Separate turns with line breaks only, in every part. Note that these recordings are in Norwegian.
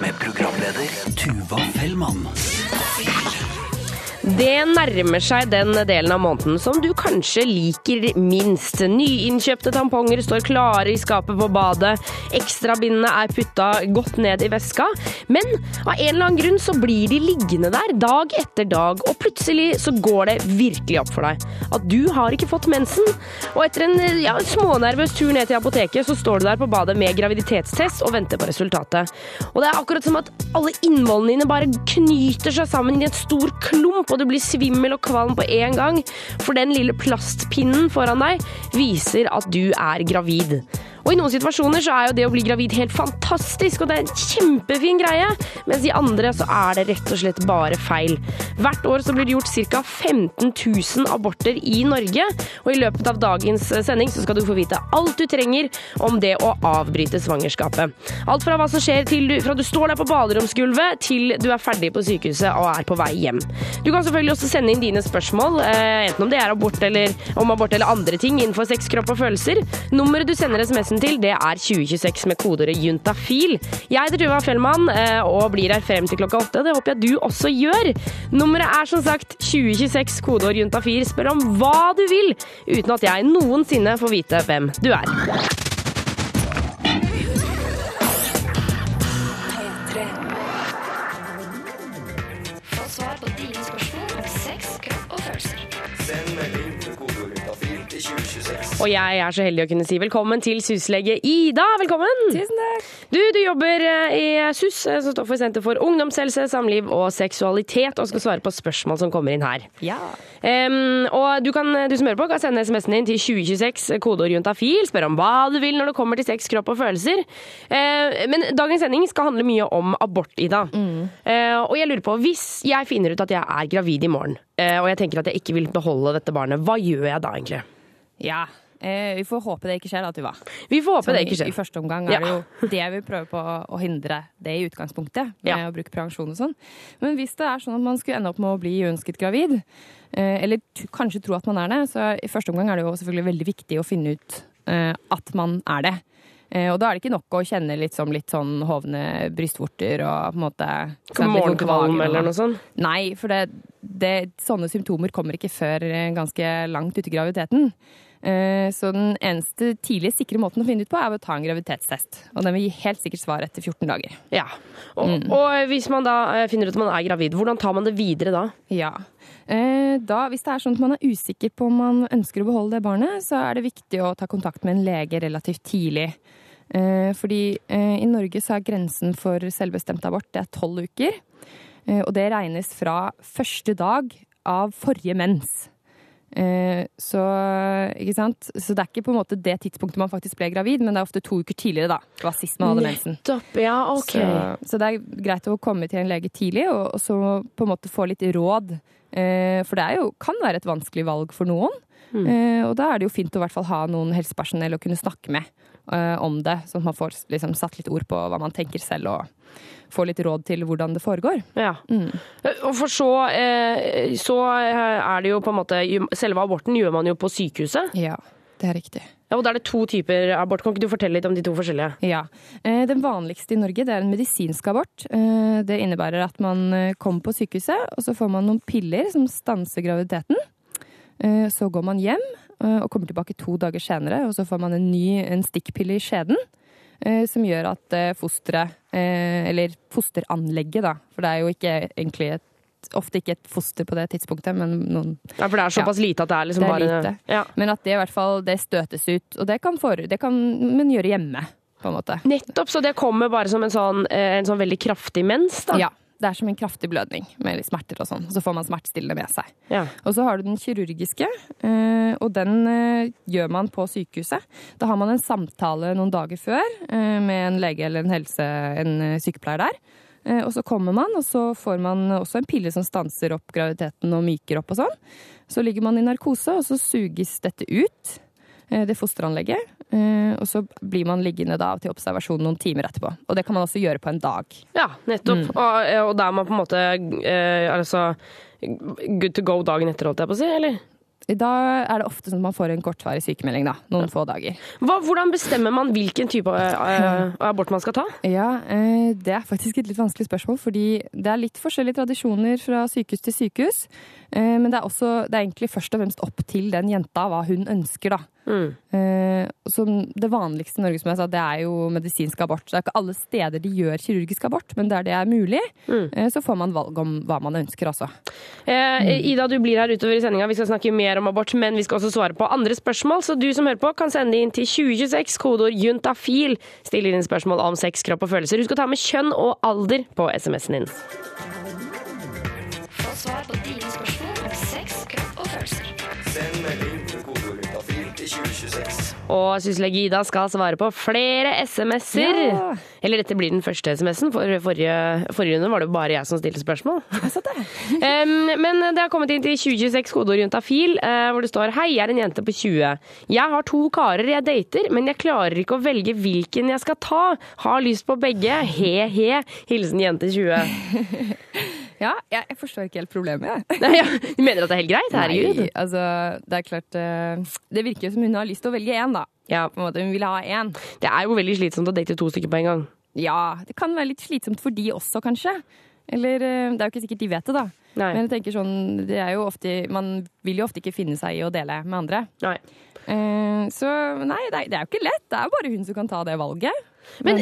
Med programleder Tuva Fellmann.
Det nærmer seg den delen av måneden som du kanskje liker minst. Nyinnkjøpte tamponger står klare i skapet på badet. Ekstrabindene er putta godt ned i veska. Men av en eller annen grunn så blir de liggende der dag etter dag, og plutselig så går det virkelig opp for deg at du har ikke fått mensen. Og etter en ja, smånervøs tur ned til apoteket, så står du der på badet med graviditetstest og venter på resultatet. Og det er akkurat som at alle innvollene dine bare knyter seg sammen i en stor klump, og du blir svimmel og kvalm på en gang. For den lille plastpinnen foran deg viser at du er gravid. Og i noen situasjoner så er jo det å bli gravid helt fantastisk, og det er en kjempefin greie, mens i andre så er det rett og slett bare feil. Hvert år så blir det gjort ca. 15 000 aborter i Norge, og i løpet av dagens sending så skal du få vite alt du trenger om det å avbryte svangerskapet. Alt fra hva som skjer til du, fra du står der på baderomsgulvet til du er ferdig på sykehuset og er på vei hjem. Du kan selvfølgelig også sende inn dine spørsmål, eh, enten om det er abort eller om abort eller andre ting innenfor sex, kropp og følelser. Nummeret du sender SMS-en til, det er 2026 med kodeordet juntafil. Jeg heter Tuva Fellmann eh, og blir her frem til klokka åtte. Det håper jeg du også gjør. Nummeret er som sagt 2026 kodeord juntafil. Spør om hva du vil, uten at jeg noensinne får vite hvem du er.
Få svar på dine spørsmål Og
jeg er så heldig å kunne si velkommen til syslege Ida. Velkommen!
Tusen takk.
Du, du jobber eh, i SUS, eh, som står for Senter for ungdomshelse, samliv og seksualitet, og skal svare på spørsmål som kommer inn her.
Ja.
Um, og du, kan, du som hører på, kan sende SMS-en din til 2026, kodeord juntafil. Spør om hva du vil når det kommer til sex, kropp og følelser. Uh, men dagens sending skal handle mye om abort, Ida. Eh, og jeg lurer på, hvis jeg finner ut at jeg er gravid i morgen, eh, og jeg tenker at jeg ikke vil beholde dette barnet, hva gjør jeg da egentlig?
ja. Eh, vi får håpe det ikke skjer, da, Tuva.
Vi får håpe
Sånn
det ikke
I, I første omgang er det jo det vi prøver på å hindre det i utgangspunktet, med
Ja.
å bruke prevensjon og sånn. Men hvis det er sånn at man skulle ende opp med å bli uønsket gravid, eh, eller kanskje tro at man er det, så i første omgang er det jo selvfølgelig veldig viktig å finne ut eh, at man er det. Eh, og da er det ikke nok å kjenne litt, som litt sånn hovne brystvorter og på en måte
Morgenkvalm eller noe sånt?
Nei, for det, det, sånne symptomer kommer ikke før eh, ganske langt ute i graviditeten. Eh, Så den eneste tidlige sikre måten å finne ut på, er å ta en graviditetstest. Og den vil gi helt sikkert svar etter 14 dager.
Ja. Og,
Mm.
og hvis man da eh, finner ut at man er gravid, hvordan tar man det videre da?
Ja. Eh, Da, hvis det er sånn at man er usikker på om man ønsker å beholde det barnet, så er det viktig å ta kontakt med en lege relativt tidlig. Fordi i Norge så er grensen for selvbestemt abort det er tolv uker. Og det regnes fra første dag av forrige mens. Eh, Så, ikke sant? så det er ikke på en måte det tidspunktet man faktisk ble gravid, men det er ofte to uker tidligere. da. Det var sist man hadde mensen.
Nettopp, ja, ok.
Så, så det er greit å komme til en lege tidlig, og, og så på en måte få litt råd. Eh, for det er jo, kan være et vanskelig valg for noen.
Mm.
Eh, og da er det jo fint å i hvert fall ha noen helsepersonell å kunne snakke med om det, sånn at man får liksom, satt litt ord på hva man tenker selv, og får litt råd til hvordan det foregår.
Ja.
Mm.
Og for så, eh, så er det jo på en måte Selve aborten gjør man jo på sykehuset.
Ja, det er riktig.
Ja, og da er det to typer abort. Kan ikke du fortelle litt om de to forskjellige?
Ja. Eh, Den vanligste i Norge det er en medisinsk abort. Eh, Det innebærer at man eh, kommer på sykehuset, og så får man noen piller som stanser graviditeten. Eh, Så går man hjem eh, og kommer tilbake to dager senere, og så får man en ny en stikkpille i skjeden. eh, Som gjør at eh, fosteret, eh, eller fosteranlegget, da, for det er jo ikke egentlig et Ofte ikke et foster på det tidspunktet, men noen
Ja, For det er såpass lite at det er liksom
Det er
bare
lite.
Ja.
Men at det i hvert fall det støtes ut. Og det kan, for, det kan man gjøre hjemme.
Nettopp, så det kommer bare som en sånn, eh, en sånn veldig kraftig mens, da.
Ja. Det er som en kraftig blødning med litt smerter og sånn. Så får man smertestillende med seg.
Ja.
Og så har du den kirurgiske, eh, og den eh, gjør man på sykehuset. Da har man en samtale noen dager før eh, med en lege eller en, helse, en sykepleier der. Og så kommer man, og så får man også en pille som stanser opp graviditeten og myker opp og sånn. Så ligger man i narkose, og så suges dette ut, det fosteranlegget. Eh, Og så blir man liggende da til observasjon noen timer etterpå. Og det kan man også gjøre på en dag.
Ja, nettopp.
Mm.
Og, og da er man på en måte eh, altså good to go dagen etter, holdt jeg på å si, eller?
Da er det ofte sånn at man får en kortvarig sykemelding, da. Noen få dager.
Hva, hvordan bestemmer man hvilken type uh, abort man skal ta?
Ja, uh, det er faktisk et litt vanskelig spørsmål, fordi det er litt forskjellige tradisjoner fra sykehus til sykehus. Eh, Men det er også det er egentlig først og fremst opp til den jenta hva hun ønsker, da.
Mm.
Eh, Som det vanligste i Norge, som jeg sa, det er jo medisinsk abort. Det er ikke alle steder de gjør kirurgisk abort, men der det er mulig, mm. så får man valg om hva man ønsker, altså.
Eh, Ida, du blir her utover i sendinga. Vi skal snakke mer om abort, men vi skal også svare på andre spørsmål. Så du som hører på, kan sende inn til 2026, kodeord juntafil. Stiller inn spørsmål om sex, kropp og følelser. Husk å ta med kjønn og alder på SMS-en din.
Få svar på dine spørsmål Og
syslege Ida skal svare på flere SMS-er.
Ja.
Eller dette blir den første SMS-en. For forrige, forrige runde var det jo bare jeg som stilte spørsmål. Em, men det har kommet inn til 2026 kodeord juntafil, uh, hvor det står Hei, jeg er en jente på 20. Jeg har to karer jeg dater, men jeg klarer ikke å velge hvilken jeg skal ta. Har lyst på begge. He-he. Hilsen jente 20.
Ja, jeg, jeg forstår ikke helt problemet, jeg.
Nei, ja, Du mener at det er helt greit? Herregud.
Nei, altså, det er klart eh, Det virker jo som hun har lyst til å velge én, da.
Ja,
På en måte, Hun vil ha én.
det er jo veldig slitsomt å date to stykker på en gang.
Ja, det kan være litt slitsomt for de også, kanskje. Eller eh, det er jo ikke sikkert de vet det, da.
Nei.
Men jeg tenker sånn, det er jo ofte, man vil jo ofte ikke finne seg i å dele med andre.
Nei.
Eh, så nei, det er, det er jo ikke lett. Det er jo bare hun som kan ta det valget.
Men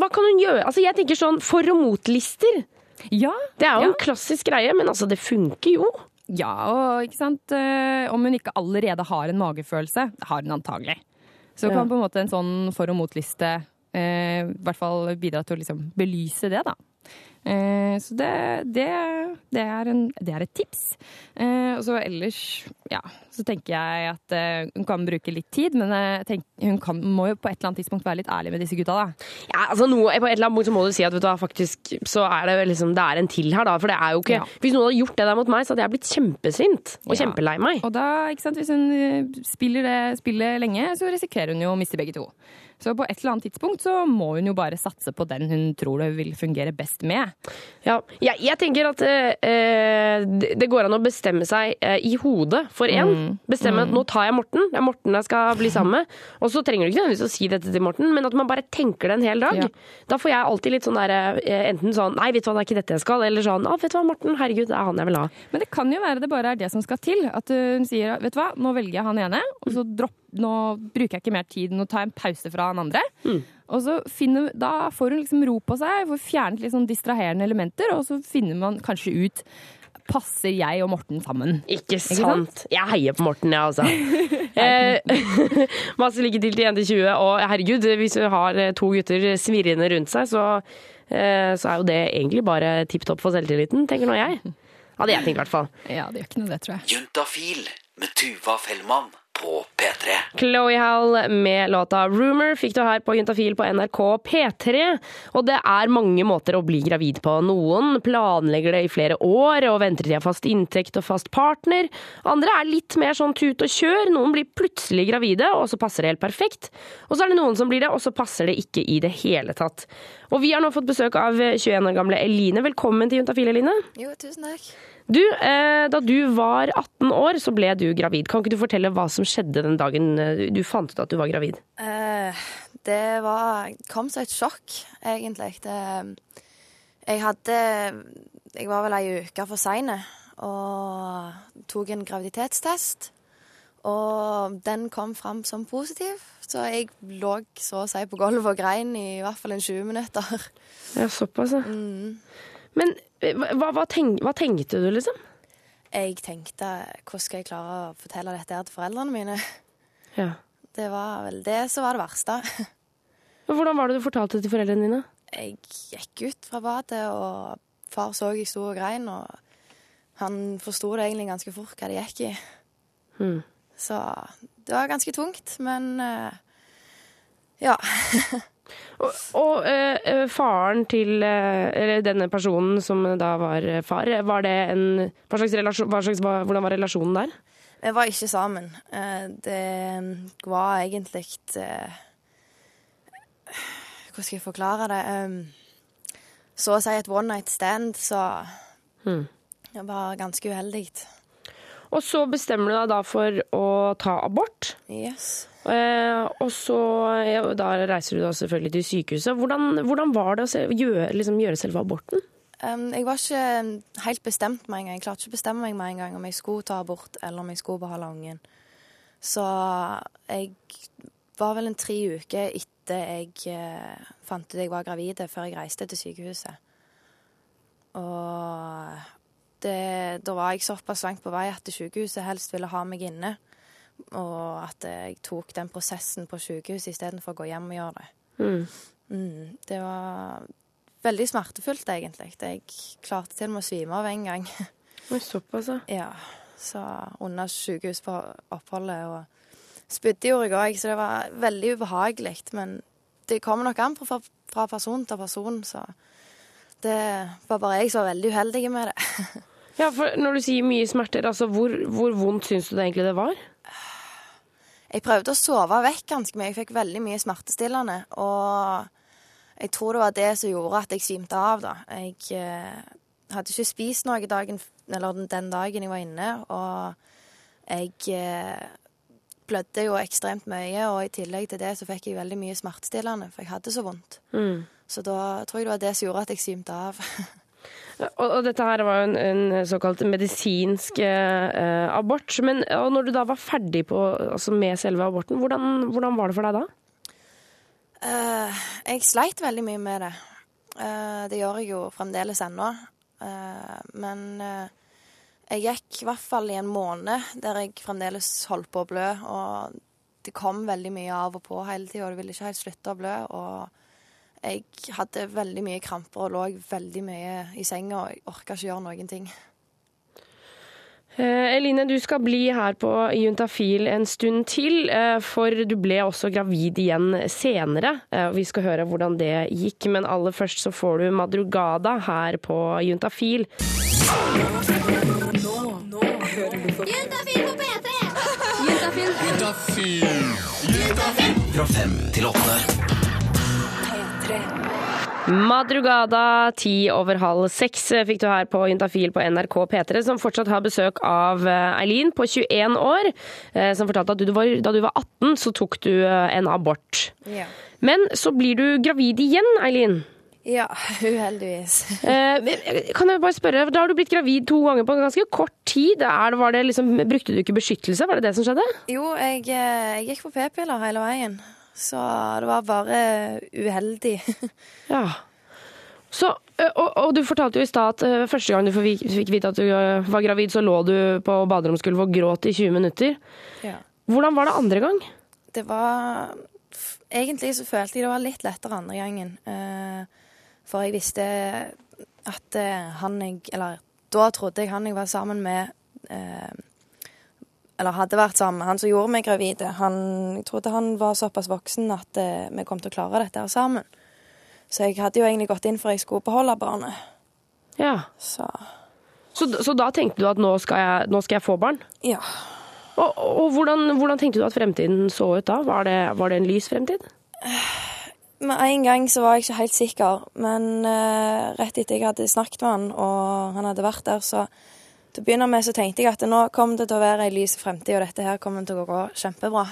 hva kan hun gjøre? Altså, jeg tenker sånn for og mot-lister.
Ja,
Det er jo
Ja.
en klassisk greie, men altså, det funker jo.
ja, og ikke sant eh, Om hun ikke allerede har en magefølelse, har hun antagelig, så
Ja.
kan på en måte en sånn for og mot-liste eh, i hvert fall bidra til å liksom belyse det, da. Eh, så det, det, det, er en, det er et tips. Eh, og så ellers, ja, så tenker jeg at eh, hun kan bruke litt tid, men jeg tenk, hun kan, må jo på et eller annet tidspunkt være litt ærlig med disse gutta, da.
Ja, altså noe, På et eller annet punkt så må du si at vet du hva, faktisk så er det liksom, det er en til her, da. For det er jo ikke
Ja.
Hvis noen hadde gjort det der mot meg, så hadde jeg blitt kjempesint og
Ja.
kjempelei meg.
Og da, ikke sant, hvis hun spiller det spillet lenge, så risikerer hun jo å miste begge to. Så på et eller annet tidspunkt så må hun jo bare satse på den hun tror det vil fungere best med.
Ja, jeg, jeg tenker at eh, det det går an å bestemme seg eh, i hodet for én.
Mm.
Bestemme at nå tar jeg Morten, det er Morten jeg skal bli sammen med. Og så trenger du ikke nødvendigvis å si dette til Morten, men at man bare tenker det en hel dag.
Ja.
Da får jeg alltid litt sånn der eh, enten sånn nei, vet du hva, det er ikke dette jeg skal, eller sånn å, vet du hva, Morten, herregud, det er han jeg vil ha.
Men det kan jo være det bare er det som skal til. At hun sier vet du hva, nå velger jeg han ene, og så dropp, nå bruker jeg ikke mer tid, nå tar jeg en pause fra han andre. Og så finner, Da får hun liksom ro på seg, får fjernet litt sånn distraherende elementer, og så finner man kanskje ut Passer jeg og Morten sammen?
Ikke sant?
sant?
Jeg heier på Morten, jeg, altså. eh, masse lykke til til Jente 20. Og herregud, hvis du har eh, to gutter svirrende rundt seg, så, eh, så er jo det egentlig bare tipp topp for selvtilliten, tenker nå jeg. Hadde jeg tenkt, i hvert fall.
Ja, det gjør ikke noe, det, tror jeg.
Juntafil med Tuva Fellmann på P3.
Chloé Hall med låta 'Rumor' fikk du her på Juntafil på NRK P3. Og det er mange måter å bli gravid på. Noen planlegger det i flere år og venter til de har fast inntekt og fast partner. Andre er litt mer sånn tut og kjør. Noen blir plutselig gravide, og så passer det helt perfekt. Og så er det noen som blir det, og så passer det ikke i det hele tatt. Og vi har nå fått besøk av 21 år gamle Eline. Velkommen til Juntafil, Eline.
Jo, tusen takk.
Du, eh, da du var 18 år, så ble du gravid. Kan ikke du fortelle hva som skjedde den dagen eh, du fant ut at du var gravid?
Eh, det var kom som et sjokk, egentlig. Det, jeg hadde Jeg var vel ei uke for sein og tok en graviditetstest. Og den kom fram som positiv, så jeg lå så å si på gulvet og grein i hvert fall en 20 minutter.
Ja, såpass, ja. Men eh, hva, hva, tenk, hva tenkte du, liksom?
Jeg tenkte hvordan skal jeg klare å fortelle dette her til foreldrene mine?
Ja.
Det var vel det som var det verste.
Men Hvordan var det du fortalte det til foreldrene dine?
Jeg gikk ut fra badet, og far så jeg sto og grein, og han forsto det egentlig ganske fort hva det gikk i.
Hmm.
Så det var ganske tungt, men eh, ja.
Og, og eh, faren til eh, Eller denne personen som da var far, var det en Hva slags relasjon hva slags, hva, Hvordan var relasjonen der?
Vi var ikke sammen. Det var egentlig Hvordan skal jeg forklare det? Um, Så å si et one night stand, så
Hmm.
det var ganske uheldig.
Og så bestemmer du deg da for å ta abort.
Yes.
Eh, og så ja, da reiser du da selvfølgelig til sykehuset. Hvordan, hvordan var det å se, gjøre, liksom, gjøre selve aborten?
Um, jeg var ikke helt bestemt med en gang. Jeg klarte ikke å bestemme meg med en gang om jeg skulle ta abort eller om jeg skulle beholde ungen. Så jeg var vel en tre uker etter jeg uh, fant ut jeg var gravid, før jeg reiste til sykehuset. Og det, da var jeg såpass langt på vei at sykehuset helst ville ha meg inne. Og at jeg tok den prosessen på sykehuset istedenfor å gå hjem og gjøre det.
Mm.
Mm, det var veldig smertefullt, egentlig. Jeg klarte til og med å svime av en gang.
Såpass, ja.
ja, så under sykehusoppholdet. Og spydde gjorde jeg òg, så det var veldig ubehagelig. Men det kommer nok an på fra, fra person til person, så det var bare jeg som var veldig uheldig med det.
Ja, for Når du sier mye smerter, altså hvor, hvor vondt syns du det egentlig det var?
Jeg prøvde å sove vekk ganske mye. Jeg fikk veldig mye smertestillende. Og jeg tror det var det som gjorde at jeg svimte av, da. Jeg eh, hadde ikke spist noe dagen, eller den- den dagen jeg var inne, og jeg eh, blødde jo ekstremt mye, og i tillegg til det så fikk jeg veldig mye smertestillende, for jeg hadde så vondt.
Mm.
Så da tror jeg det var det som gjorde at jeg svimte av.
Og, og dette her var jo en, en såkalt medisinsk eh, abort. Men når du da var ferdig på, altså med selve aborten, hvordan, hvordan var det for deg da?
Uh, jeg sleit veldig mye med det. Uh, det gjør jeg jo fremdeles ennå. Uh, men eh, jeg gikk i hvert fall i en måned der jeg fremdeles holdt på å blø. Og det kom veldig mye av og på hele tida, og det ville ikke helt slutte å blø. Og jeg hadde veldig mye kramper og lå veldig mye i senga, og jeg orka ikke gjøre noen ting.
Eh, Eline, du skal bli her på Juntafil en stund til, eh, for du ble også gravid igjen senere. Eh, vi skal høre hvordan det gikk, men aller først så får du Madrugada her på Juntafil.
Fra fem til åtte.
Madrugada ti over halv seks eh, fikk du her på Juntafil på NRK P3, som fortsatt har besøk av eh, Eileen på 21 år, eh, som fortalte at du var, da du var 18 så tok du en abort.
Ja.
Men så blir du gravid igjen, Eileen.
Ja, uheldigvis.
Kan jeg bare spørre, Da har du blitt gravid to ganger på ganske kort tid. Er det, var det liksom, brukte du ikke beskyttelse? Var det det som skjedde?
Jo, jeg, jeg gikk på p-piller hele veien. Så det var bare uheldig.
Ja. Så, og, og du fortalte jo i stad at første gang du fikk vite at du var gravid, så lå du på baderomsgulvet og gråt i 20 minutter.
Ja.
Hvordan var det andre gang?
Det var Egentlig så følte jeg det var litt lettere andre gangen. For jeg visste at han jeg Eller da trodde jeg han jeg var sammen med Eller hadde vært sammen med, han som gjorde meg gravid. Han, jeg trodde han var såpass voksen at eh, vi kom til å klare dette her sammen. Så jeg hadde jo egentlig gått inn for jeg skulle beholde barnet.
Ja.
Så
Så, så da tenkte du at nå skal jeg, nå skal jeg få barn?
ja.
Og, og hvordan, hvordan tenkte du at fremtiden så ut da? Var det, var det en lys fremtid?
Med en gang så var jeg ikke helt sikker, men eh, rett etter jeg hadde snakket med han, og han hadde vært der, så til å begynne med så tenkte jeg at nå kommer det til å være ei lys fremtid, og dette her kommer til å gå kjempebra.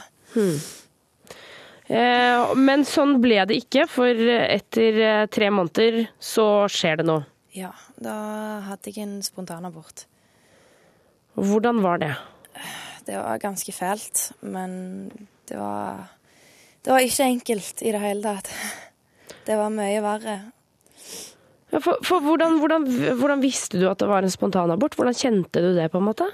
Eh, men sånn ble det ikke, for etter eh, tre måneder så skjer det noe.
Ja, da hadde jeg en spontanabort.
Hvordan var det?
Det var ganske fælt, men det var Det var ikke enkelt i det hele tatt. Det var mye verre.
Ja, for, for hvordan, hvordan, hvordan visste du at det var en spontanabort? Hvordan kjente du det, på en måte?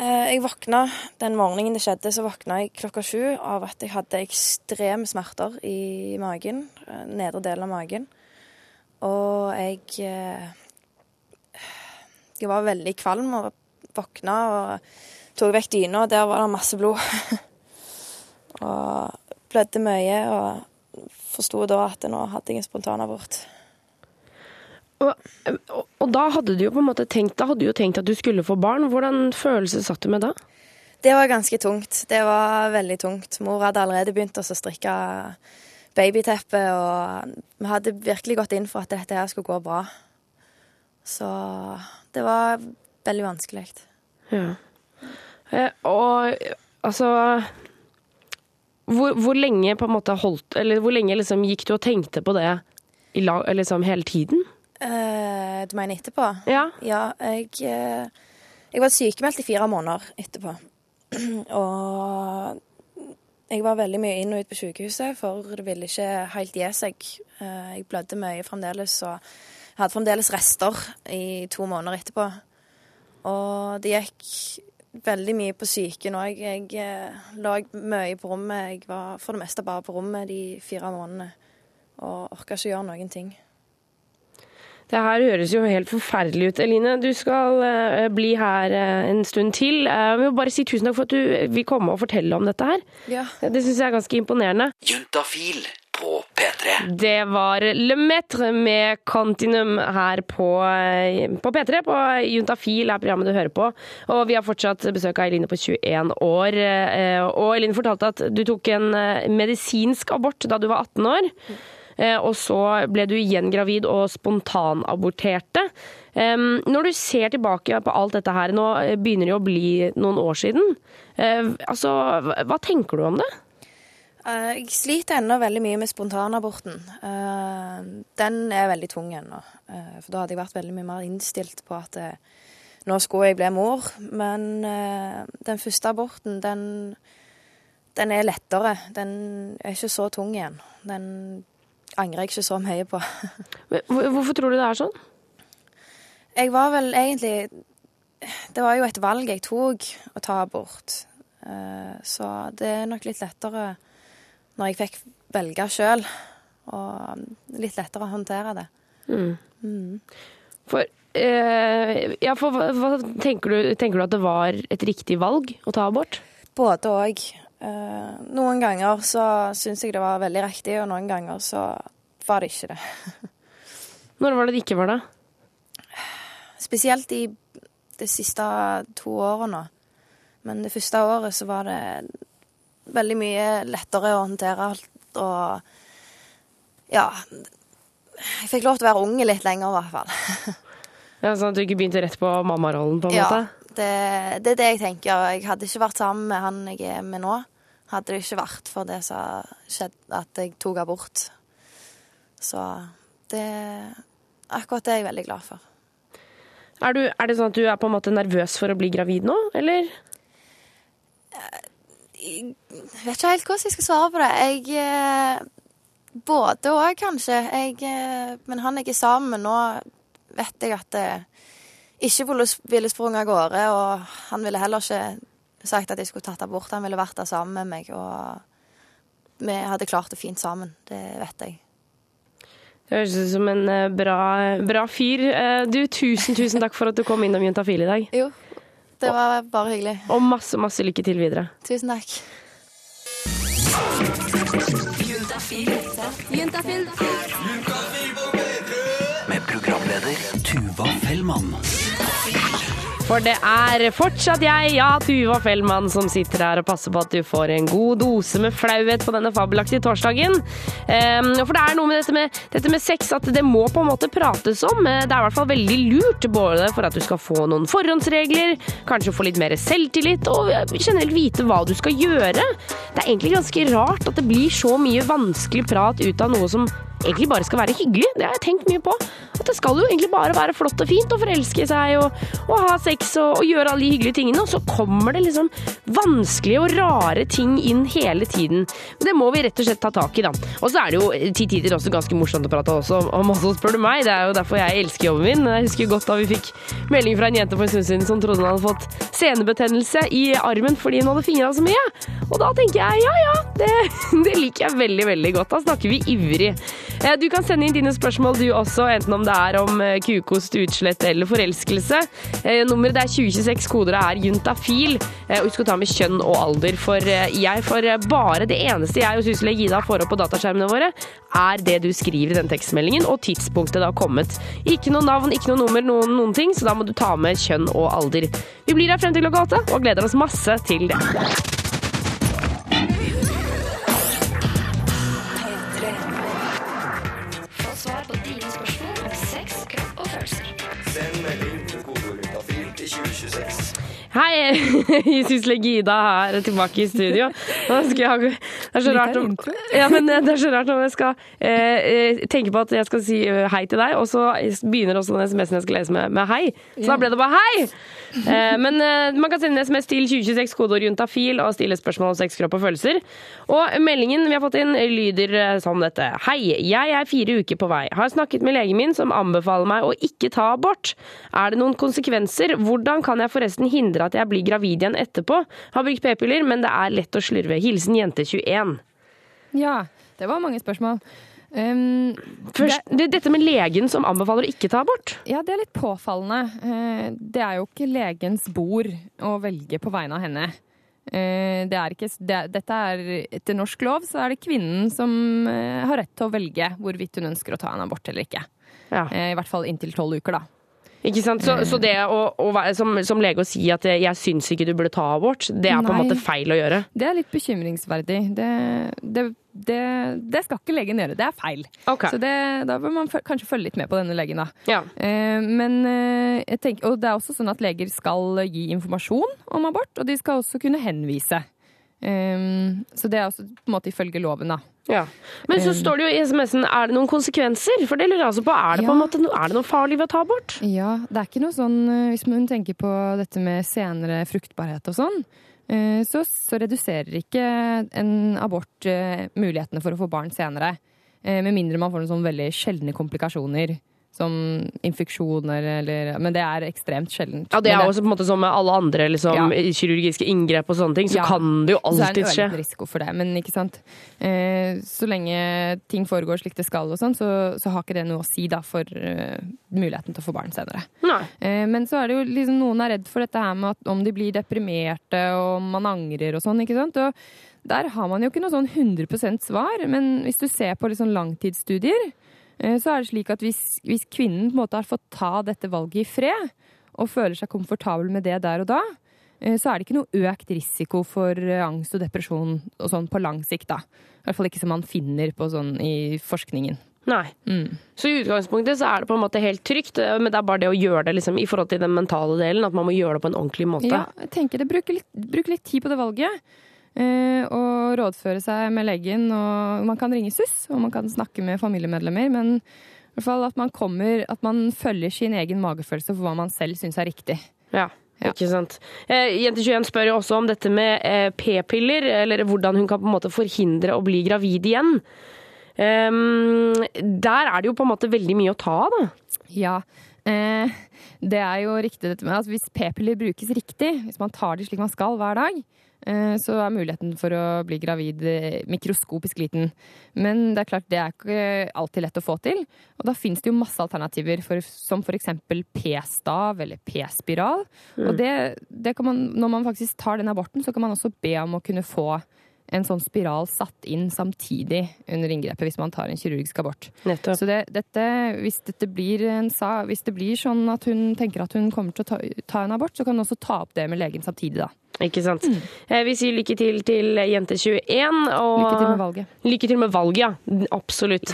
Eh, Jeg våkna den morgenen det skjedde, så våkna jeg klokka sju av at jeg hadde ekstreme smerter i magen. eh, Nedre delen av magen. Og jeg eh, Jeg var veldig kvalm og våkna og tok vekk dyna, og der var det masse blod. og blødde mye, og forsto da at nå hadde jeg en spontanabort.
Og, og, og da hadde du jo på en måte tenkt, da hadde du jo tenkt at du skulle få barn. Hvordan følelse satt du med da?
Det var ganske tungt. Det var veldig tungt. Mor hadde allerede begynt å strikke babyteppe, og vi hadde virkelig gått inn for at dette her skulle gå bra. Så det var veldig vanskelig.
Ja. Eh, og altså hvor, hvor lenge på en måte holdt Eller hvor lenge liksom gikk du og tenkte på det i lag, liksom hele tiden?
Eh, du mener etterpå?
Ja.
Ja, jeg, eh, jeg var sykemeldt i fire måneder etterpå. og jeg var veldig mye inn og ut på sykehuset, for det ville ikke helt gi seg. Eh, jeg blødde mye fremdeles, og jeg hadde fremdeles rester i to måneder etterpå. Og det gikk veldig mye på psyken òg. Jeg lå mye på rommet. Jeg var for det meste bare på rommet de fire månedene og orka ikke gjøre noen ting.
Det her høres jo helt forferdelig ut. Eline, du skal uh, bli her uh, en stund til. Uh, jeg vil bare si tusen takk for at du vil komme og fortelle om dette her.
Ja.
Det syns jeg er ganske imponerende.
Juntafil på P3.
Det var Le Metre med Continuum her på, eh, på P3. På Juntafil er programmet du hører på. Og vi har fortsatt besøk av Eline på 21 år. eh, Og Eline fortalte at du tok en eh, medisinsk abort da du var 18 år. Eh, Og så ble du igjen gravid og spontanaborterte. Når du ser tilbake på alt dette her, nå eh, begynner det jo å bli noen år siden. Eh, Altså, hva- tenker du om det?
Jeg sliter ennå veldig mye med spontanaborten. Den er veldig tung ennå. For da hadde jeg vært veldig mye mer innstilt på at nå skulle jeg bli mor. Men den første aborten, den, den er lettere. Den er ikke så tung igjen. Den angrer jeg ikke så mye på.
Hvorfor tror du det er sånn?
Jeg var vel egentlig Det var jo et valg jeg tok, å ta abort. Eh, Så det er nok litt lettere når jeg fikk velge sjøl. Og litt lettere å håndtere det.
For, eh, ja, for hva, hva tenker, du, tenker du at det var et riktig valg å ta abort?
Både òg. Noen ganger så syns jeg det var veldig riktig, og noen ganger så var det ikke det.
Når var det det ikke var det?
Spesielt i de siste to årene. Men det første året så var det veldig mye lettere å håndtere alt. Og ja Jeg fikk lov til å være unge litt lenger, i hvert fall.
Ja, sånn at du ikke begynte rett på mammarollen, på en
Ja,
måte?
Det, det er det jeg tenker. Jeg hadde ikke vært sammen med han jeg er med nå, hadde det ikke vært for det som skjedde, at jeg tok abort. Så det Akkurat det er jeg veldig glad for.
Er, du, er det sånn at du er på en måte nervøs for å bli gravid nå, eller?
Jeg vet ikke helt hvordan jeg skal svare på det. Jeg eh, Både òg, kanskje. Jeg, eh, men han jeg er sammen med nå, vet jeg at eh, ikke ville, sprunget av gårde. Og han ville heller ikke sagt at jeg skulle tatt abort. Han ville vært der sammen med meg. Og vi hadde klart det fint sammen. Det vet jeg.
Det høres ut som en eh, bra, bra fyr. Eh, Du, tusen, tusen takk for at du kom innom Juntafil i dag.
Jo, det var bare hyggelig.
Og masse, masse lykke til videre.
Tusen takk.
Med programleder Tuva Fellmann.
For det er fortsatt jeg, ja, Tuva Fellmann, som sitter her og passer på at du får en god dose med flauhet på denne fabelaktige torsdagen. Ehm, for det er noe med dette, med dette med sex at det må på en måte prates om. Eh, Det er i hvert fall veldig lurt, både for at du skal få noen forhåndsregler, kanskje få litt mer selvtillit, og generelt vite hva du skal gjøre. Det er egentlig ganske rart at det blir så mye vanskelig prat ut av noe som egentlig bare skal være hyggelig. Det har jeg tenkt mye på. At det skal jo egentlig bare være flott og fint å forelske seg og, og ha sex og, og gjøre alle de hyggelige tingene, og så kommer det liksom vanskelige og rare ting inn hele tiden. Det må vi rett og slett ta tak i, da. Og så er det jo til tider også ganske morsomt å prate også om også, spør du meg. Det er jo derfor jeg elsker jobben min. Jeg husker godt da vi fikk melding fra en jente for en stund siden som trodde hun hadde fått senebetennelse i armen fordi hun hadde fingra så mye. Og da tenker jeg ja ja, det, det liker jeg veldig, veldig godt. Da snakker vi ivrig. Eh, Du kan sende inn dine spørsmål du også, enten om det er om eh, kukost, utslett eller forelskelse. Eh, Nummeret det er 2026, koder er juntafil. Husk å ta med kjønn og alder, for jeg eh, bare det eneste jeg og Sysle Gida får opp på dataskjermene våre, er det du skriver i den tekstmeldingen, og tidspunktet det har kommet. Ikke noe navn, ikke noe nummer, noen, noen ting, så da må du ta med kjønn og alder. Vi blir her frem til klokka åtte, og gleder oss masse til det. Hei, Sysle Gida Ida her tilbake i studio. Jeg det er så rart om, ja, men det er så rart om jeg skal eh, eh, tenke på at jeg skal si eh, hei til deg, og så begynner også den SMS-en jeg skal lese med, med hei. Så da ble det bare hei! Eh, men eh, man kan sende SMS til 2026, kodeord juntafil, og stille spørsmål om sex, kropp og følelser. Og meldingen vi har fått inn, lyder eh, som dette. Hei, jeg er fire uker på vei. Har snakket med legen min, som anbefaler meg å ikke ta abort. Er det noen konsekvenser? Hvordan kan jeg forresten hindre at jeg blir gravid igjen etterpå? Har brukt p-piller, men det er lett å slurve. Hilsen jente 21.
Ja, det var mange spørsmål. Um,
Først, det, dette med legen som anbefaler å ikke ta abort.
Ja, det er litt påfallende. Eh, Det er jo ikke legens bord å velge på vegne av henne. Eh, Det er ikke, det, dette er, etter norsk lov så er det kvinnen som eh, har rett til å velge hvorvidt hun ønsker å ta en abort eller ikke.
Ja.
I hvert fall inntil tolv uker, da.
Ikke sant? Så, så det å, å være som, som lege å si at 'jeg syns ikke du burde ta abort', det er på en måte feil å gjøre.
Det er litt bekymringsverdig. Det, det, det, det skal ikke legen gjøre. Det er feil.
Okay.
Så det, da bør man kanskje følge litt med på denne legen, da.
Ja.
Eh, Men eh, jeg tenker, og det er også sånn at leger skal gi informasjon om abort, og de skal også kunne henvise. Eh, så det er også på en måte ifølge loven, da.
Ja. Men så står det jo i SMS-en 'er det noen konsekvenser'? For det lurer jeg altså på. Er det, på en måte, er det noe farlig ved å ta abort?
Ja, det er ikke noe sånn eh, Hvis hun tenker på dette med senere fruktbarhet og sånn, eh, så, så reduserer ikke en abort eh, mulighetene for å få barn senere. Med mindre man får noen sånn veldig sjeldne komplikasjoner. Som infeksjoner eller Men det er ekstremt sjeldent.
Ja, Det er også på en måte som med alle andre liksom,
Ja.
kirurgiske inngrep og sånne ting, så
Ja.
kan det jo
Så er
alltid
det en
skje.
risiko for det, men ikke sant. Eh, så lenge ting foregår slik det skal, og sånn, så, så har ikke det noe å si da for uh, muligheten til å få barn senere. Eh, men så er det jo liksom noen er redd for dette her med at om de blir deprimerte og man angrer og sånn, ikke sant. Og der har man jo ikke noe sånn 100% svar, men hvis du ser på liksom langtidsstudier, så er det slik at hvis, hvis kvinnen på en måte har fått ta dette valget i fred, og føler seg komfortabel med det der og da, eh, så er det ikke noe økt risiko for eh, angst og depresjon og sånn på lang sikt, da. I hvert fall ikke som man finner på sånn i forskningen.
Nei.
Mm.
Så i utgangspunktet så er det på en måte helt trygt, eh, men det er bare det å gjøre det liksom, i forhold til den mentale delen, at man må gjøre det på en ordentlig måte.
Ja, jeg tenker det. Bruk litt, bruk litt tid på det valget. Eh, og rådføre seg med legen. Og man kan ringe SUS, og man kan snakke med familiemedlemmer. Men i hvert fall at man kommer At man følger sin egen magefølelse for hva man selv syns er riktig.
Ja.
Ja.
Ikke sant. Eh, Jente21 spør jo også om dette med eh, p-piller, eller hvordan hun kan på en måte forhindre å bli gravid igjen. Um, der er det jo på en måte veldig mye å ta av, da.
Ja. Eh, det er jo riktig dette med at hvis p-piller brukes riktig, hvis man tar de slik man skal hver dag, så er muligheten for å bli gravid eh, mikroskopisk liten. Men det er klart, det er ikke alltid lett å få til. Og da finnes det jo masse alternativer, for, som f.eks. p-stav eller p-spiral. Og det, det kan man, når man faktisk tar den aborten, så kan man også be om å kunne få en sånn spiral satt inn samtidig under inngrepet hvis man tar en kirurgisk abort.
Nettopp.
Så det, dette, hvis, dette blir en hvis det blir sånn at hun tenker at hun kommer til å ta, ta en abort, så kan hun også ta opp det med legen samtidig, da.
Ikke sant. Mm. vi sier lykke til til Jente21. Og
Lykke til med valget.
Lykke til med valget, ja. Absolutt.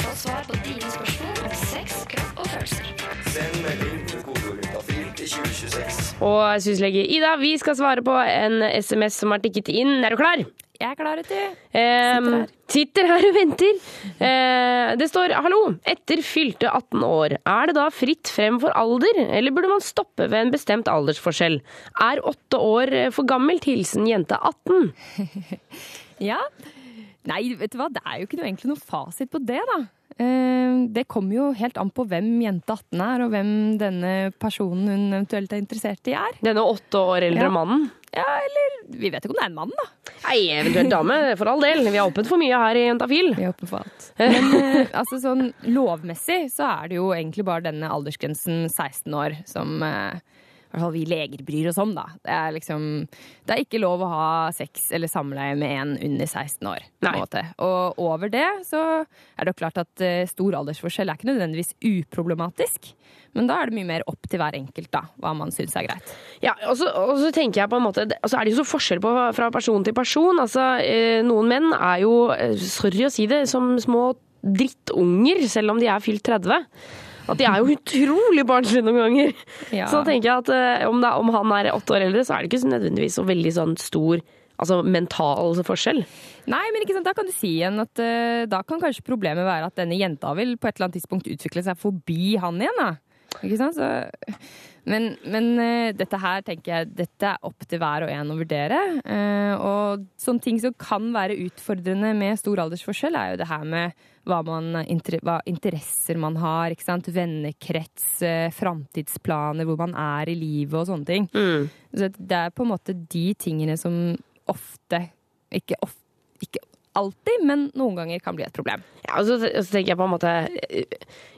Få svar på dine spørsmål om sex, kropp og følelser.
Send melding med kodeordet til 2026.
Og syslege Ida, vi skal svare på en SMS som er tikket inn. Er du klar?
Jeg er klar, vet du.
Ehm,
Sitter her.
sitter her og venter. Eh, det står 'hallo, etter fylte 18 år, er det da fritt frem for alder, eller burde man stoppe ved en bestemt aldersforskjell? Er åtte år eh, for gammelt? Hilsen jente 18.
Ja. Nei, vet du hva, det er jo ikke noe, egentlig noe fasit på det, da. Eh, Det kommer jo helt an på hvem jente 18 er, og hvem denne personen hun eventuelt er interessert i er.
Denne åtte år eldre
Ja.
mannen.
Ja, eller Vi vet ikke om det er en mann, da.
Nei, eventuelt dame, for all del. Vi har åpent for mye her i Jentafil.
Vi er åpne for alt. Men eh, altså sånn lovmessig så er det jo egentlig bare denne aldersgrensen 16 år som eh, hvert fall vi leger bryr oss om, da. Det er liksom Det er ikke lov å ha sex eller samleie med en under 16 år. på en måte. Og over det så er det jo klart at eh, stor aldersforskjell er ikke nødvendigvis uproblematisk. Men da er det mye mer opp til hver enkelt, da, hva man syns er greit.
Ja, og så, og så tenker jeg på en måte altså er det jo så forskjell på fra person til person. Altså, eh, noen menn er jo, eh, sorry å si det, som små drittunger, selv om de er fylt 30. At de er jo utrolig barnslige noen ganger.
Ja.
Så da tenker jeg at eh, om, det, er- om han er åtte år eldre, så er det ikke så nødvendigvis så veldig sånn stor altså mental forskjell.
Nei, men ikke sant, da kan du si igjen at uh, da kan kanskje problemet være at denne jenta vil på et eller annet tidspunkt utvikle seg forbi han igjen, da. Ikke sant? Så, men men uh, dette her tenker jeg dette er opp til hver og en å vurdere. Uh, og sånne ting som kan være utfordrende med stor aldersforskjell, er jo det her med hva, man, inter- hva interesser man har, ikke sant? vennekrets, uh, framtidsplaner, hvor man er i livet og sånne ting. Så det er på en måte de tingene som ofte Ikke, of, ikke alltid, men noen ganger kan bli et problem.
Ja, og så, og så tenker jeg på en måte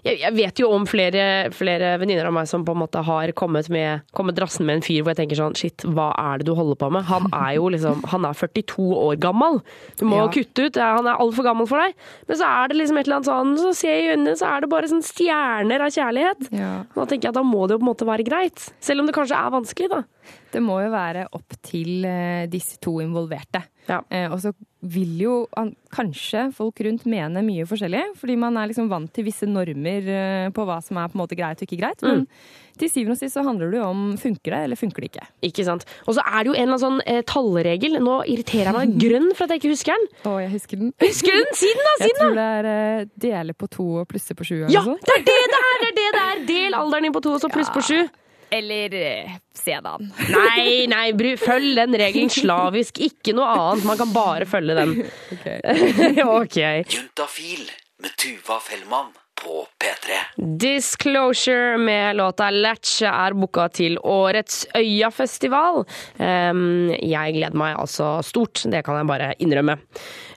Jeg, jeg vet jo om flere, flere venninner av meg som på en måte har kommet, med, kommet drassen med en fyr hvor jeg tenker sånn Shit, hva er det du holder på med? Han er jo liksom Han er 42 år gammel. Du må
Ja.
kutte ut. Han er altfor gammel for deg. Men så er det liksom et eller annet sånn Så ser jeg i øynene, så er det bare sånn stjerner av kjærlighet. Da tenker jeg at da må det jo på en måte være greit. Selv om det kanskje er vanskelig, da.
Det må jo være opp til eh, disse to involverte.
Ja.
Eh, og så vil jo kanskje folk rundt mener mye forskjellig, fordi man er liksom vant til visse normer eh, på hva som er på en måte greit og ikke greit. Men til syvende og sist så handler det jo om funker det, eller funker det ikke.
Ikke sant. Og så er det jo en eller annen sånn eh, tallregel. Nå irriterer jeg meg grønn for at jeg ikke husker den.
Å, jeg husker den.
Husker den? Si den, da! Si den!
Jeg
tror
det er eh, dele på to og plusse på sju.
Ja, det er det det er! Det er det det er! Del alderen din på to, og så pluss på sju.
Eller se sedan.
Nei, nei, bry, følg den regelen slavisk. Ikke noe annet. Man kan bare følge den. ok.
Juntafil med Tuva Fellmann på P3.
Disclosure med låta Latch er booka til årets Øyafestival. Um, jeg gleder meg altså stort, det kan jeg bare innrømme.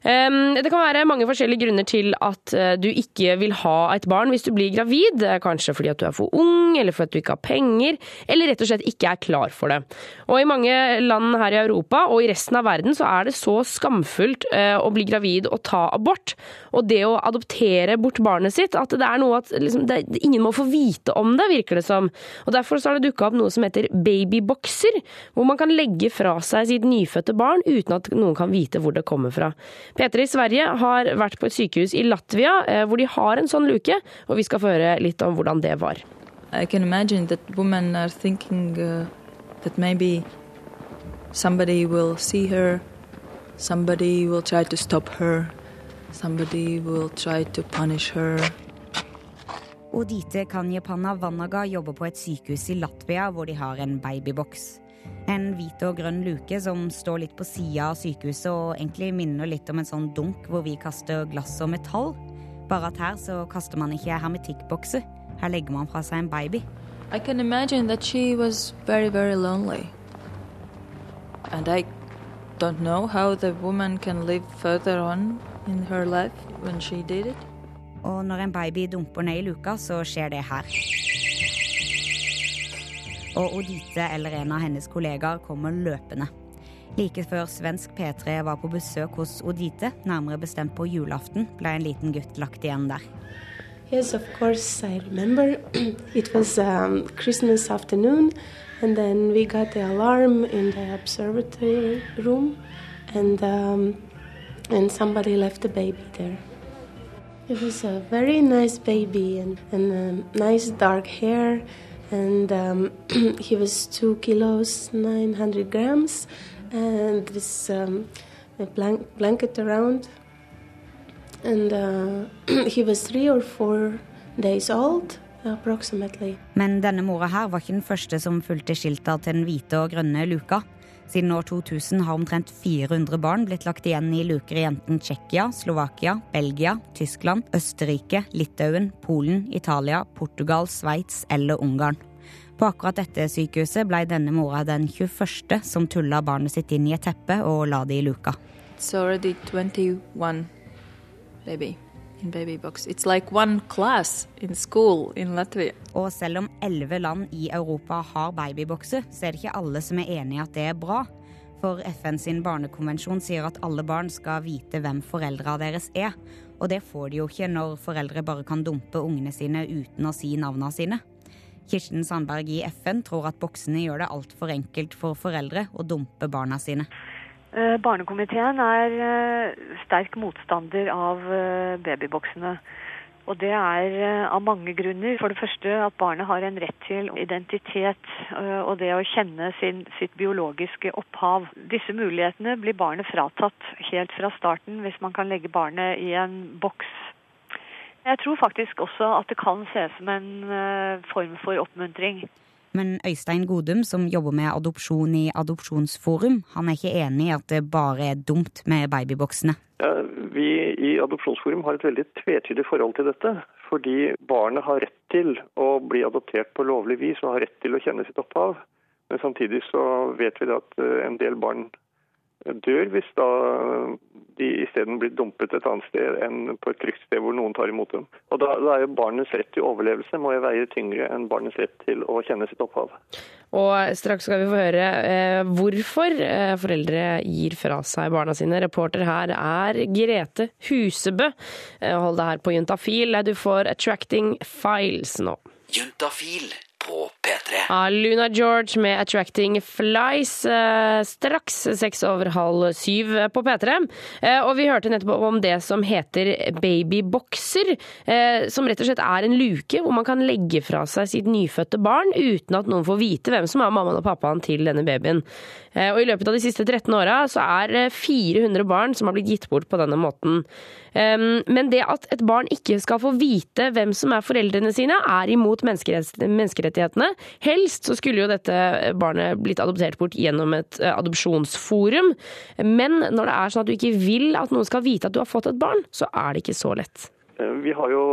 Det kan være mange forskjellige grunner til at uh, du ikke vil ha et barn hvis du blir gravid. Er Kanskje fordi at du er for ung, eller fordi at du ikke har penger, eller rett og slett ikke er klar for det. Og i mange land her i Europa og i resten av verden så er det så skamfullt uh, å bli gravid og ta abort. Og det å adoptere bort barnet sitt, at det er noe at liksom, det, ingen må få vite om det, virker det som. Og Derfor så har det dukka opp noe som heter babyboxer, hvor man kan legge fra seg sitt nyfødte barn uten at noen kan vite hvor det kommer fra. P3 i Sverige har vært på et sykehus i Latvia eh, hvor de har en sånn luke, og vi skal få høre litt om hvordan det var.
I can imagine that women are thinking uh, that maybe somebody will see her, somebody will try to stop her, somebody will try to punish her.
Odite Kanjepanna Vanaga jobber på et sykehus i Latvia hvor de har en babyboks. En hvit og grønn luke som står litt på sida av sykehuset og egentlig minner litt om en sånn dunk hvor vi kaster glass og metall. Bare at her så kaster man ikke hermetikkbokser. Her legger man fra seg en baby.
I can imagine that she was very, very lonely. And I don't know how the woman can live further on in her life when she did it.
Og når en baby dumper ned i luka, så skjer det her. Og Odite eller en av hennes kollegaer kommer løpende. Like før svensk P3 var på besøk hos Odite, nærmere bestemt på julaften, ble en liten gutt lagt igjen der.
Yes, of course, I remember. it was um, Christmas afternoon, and then we got the alarm in the observatory room, and um, and somebody left the baby there. It was a very nice baby and, and um, nice dark hair, and um, he was two kilos nine hundred grams, and this um, a blank, blanket around and uh, he was three or four days old.
Men denne mora her var ikke den første som fulgte skilta til den hvite og grønne luka. Siden år 2000 har omtrent 400 barn blitt lagt igjen i luker i enten Tsjekkia, Slovakia, Belgia, Tyskland, Østerrike, Litauen, Polen, Italia, Portugal, Sveits eller Ungarn. På akkurat dette sykehuset ble denne mora den 21. som tulla barnet sitt inn i et teppe og la det i luka.
It's already 21 baby in baby box. It's like one class in school in Latvia.
Og selv om elleve land i Europa har babybokser, så er det ikke alle som er enig i at det er bra. For FN sin barnekonvensjon sier at alle barn skal vite hvem foreldra deres er. Og det får de jo ikke når foreldre bare kan dumpe ungene sine uten å si navna sine. Kirsten Sandberg i FN tror at boksene gjør det altfor enkelt for foreldre å dumpe barna sine.
Eh, Barnekomiteen er eh, sterk motstander av eh, babyboksene. Og det er av mange grunner. For det første at barnet har en rett til identitet og det å kjenne sin, sitt biologiske opphav. Disse mulighetene blir barnet fratatt helt fra starten hvis man kan legge barnet i en boks. Jeg tror faktisk også at det kan ses som en form for oppmuntring.
Men Øystein Godum, som jobber med adopsjon i Adopsjonsforum, han er ikke enig i at det bare er dumt med babyboksene.
Ja, vi i Adopsjonsforum har et veldig tvetydig forhold til dette. Fordi barnet har rett til å bli adoptert på lovlig vis og har rett til å kjenne sitt opphav. Men samtidig så vet vi at eh, en del barn dør hvis da de isteden blir dumpet et annet sted enn på et trygt sted hvor noen tar imot dem. Og da, da er jo barnets rett til overlevelse må jo veie tyngre enn barnets rett til å kjenne sitt opphav.
Og straks skal vi få høre eh, hvorfor eh, foreldre gir fra seg barna sine. Reporter her er Grete Husebø. Eh, hold deg her på Juntafil. Du får Attracting Files nå.
Juntafil på P3.
Ja, Luna George med 'Attracting Flies'. eh, Straks seks over halv syv på P3. Eh, Og vi hørte nettopp om det som heter babybokser. eh, Som rett og slett er en luke hvor man kan legge fra seg sitt nyfødte barn uten at noen får vite hvem som er mammaen og pappaen til denne babyen. Eh, Og i løpet av de siste 13 åra så er 400 barn som har blitt gitt bort på denne måten. Men det at et barn ikke skal få vite hvem som er foreldrene sine, er imot menneskerett- menneskerettighetene. Helst så skulle jo dette barnet blitt adoptert bort gjennom et eh, adopsjonsforum. Men når det er sånn at du ikke vil at noen skal vite at du har fått et barn, så er det ikke så lett.
Eh, Vi har jo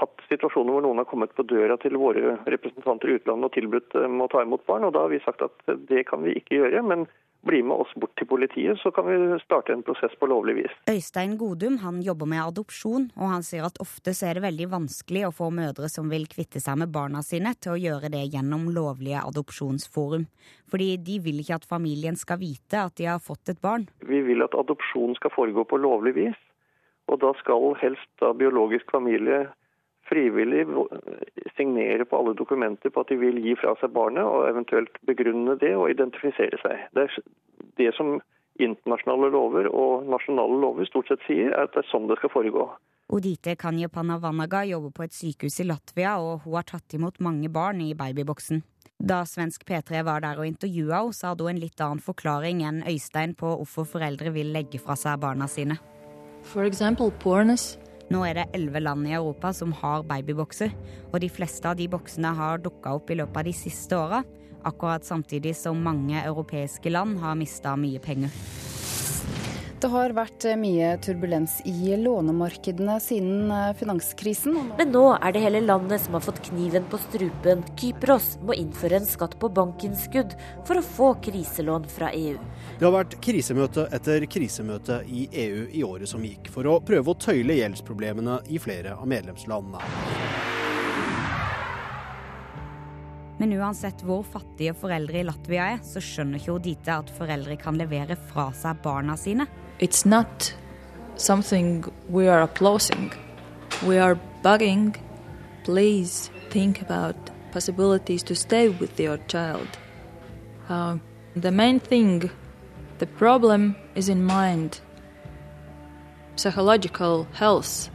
hatt situasjoner hvor noen har kommet på døra til våre representanter i utlandet og tilbudt dem å ta imot barn, og da har vi sagt at det kan vi ikke gjøre. Men bli med oss bort til politiet, så kan vi starte en prosess på lovlig vis.
Øystein Godum han jobber med adopsjon, og han sier at ofte så er det veldig vanskelig å få mødre som vil kvitte seg med barna sine, til å gjøre det gjennom lovlige adopsjonsforum. Fordi de vil ikke at familien skal vite at de har fått et barn.
Vi vil at adopsjon skal foregå på lovlig vis, og da skal helst da biologisk familie frivillig signere på alle dokumenter på at de vil gi fra seg barnet, og eventuelt begrunne det og identifisere seg. Det er det som internasjonale lover og nasjonale lover stort sett sier, er at det er sånn det skal foregå.
Odite Kanyapanavanaga jobber på et sykehus i Latvia, og hun har tatt imot mange barn i babyboksen. Da svensk P3 var der og intervjua henne, så hadde hun en litt annen forklaring enn Øystein på hvorfor foreldre vil legge fra seg barna sine.
For example, pornos.
Nå er det elleve land i Europa som har babybokser, og de fleste av de boksene har dukka opp i løpet av de siste åra, akkurat samtidig som mange europeiske land har mista mye penger.
Det har vært mye turbulens i lånemarkedene siden eh, finanskrisen.
Men nå er det hele landet som har fått kniven på strupen. Kypros må innføre en skatt på bankinnskudd for å få kriselån fra EU.
Det har vært krisemøte etter krisemøte i EU i året som gikk, for å prøve å tøyle gjeldsproblemene i flere av medlemslandene.
Men uansett hvor fattige foreldre i Latvia er, så skjønner ikke Odita at foreldre kan levere fra seg barna sine.
It's not something we are applauding. Uh, health.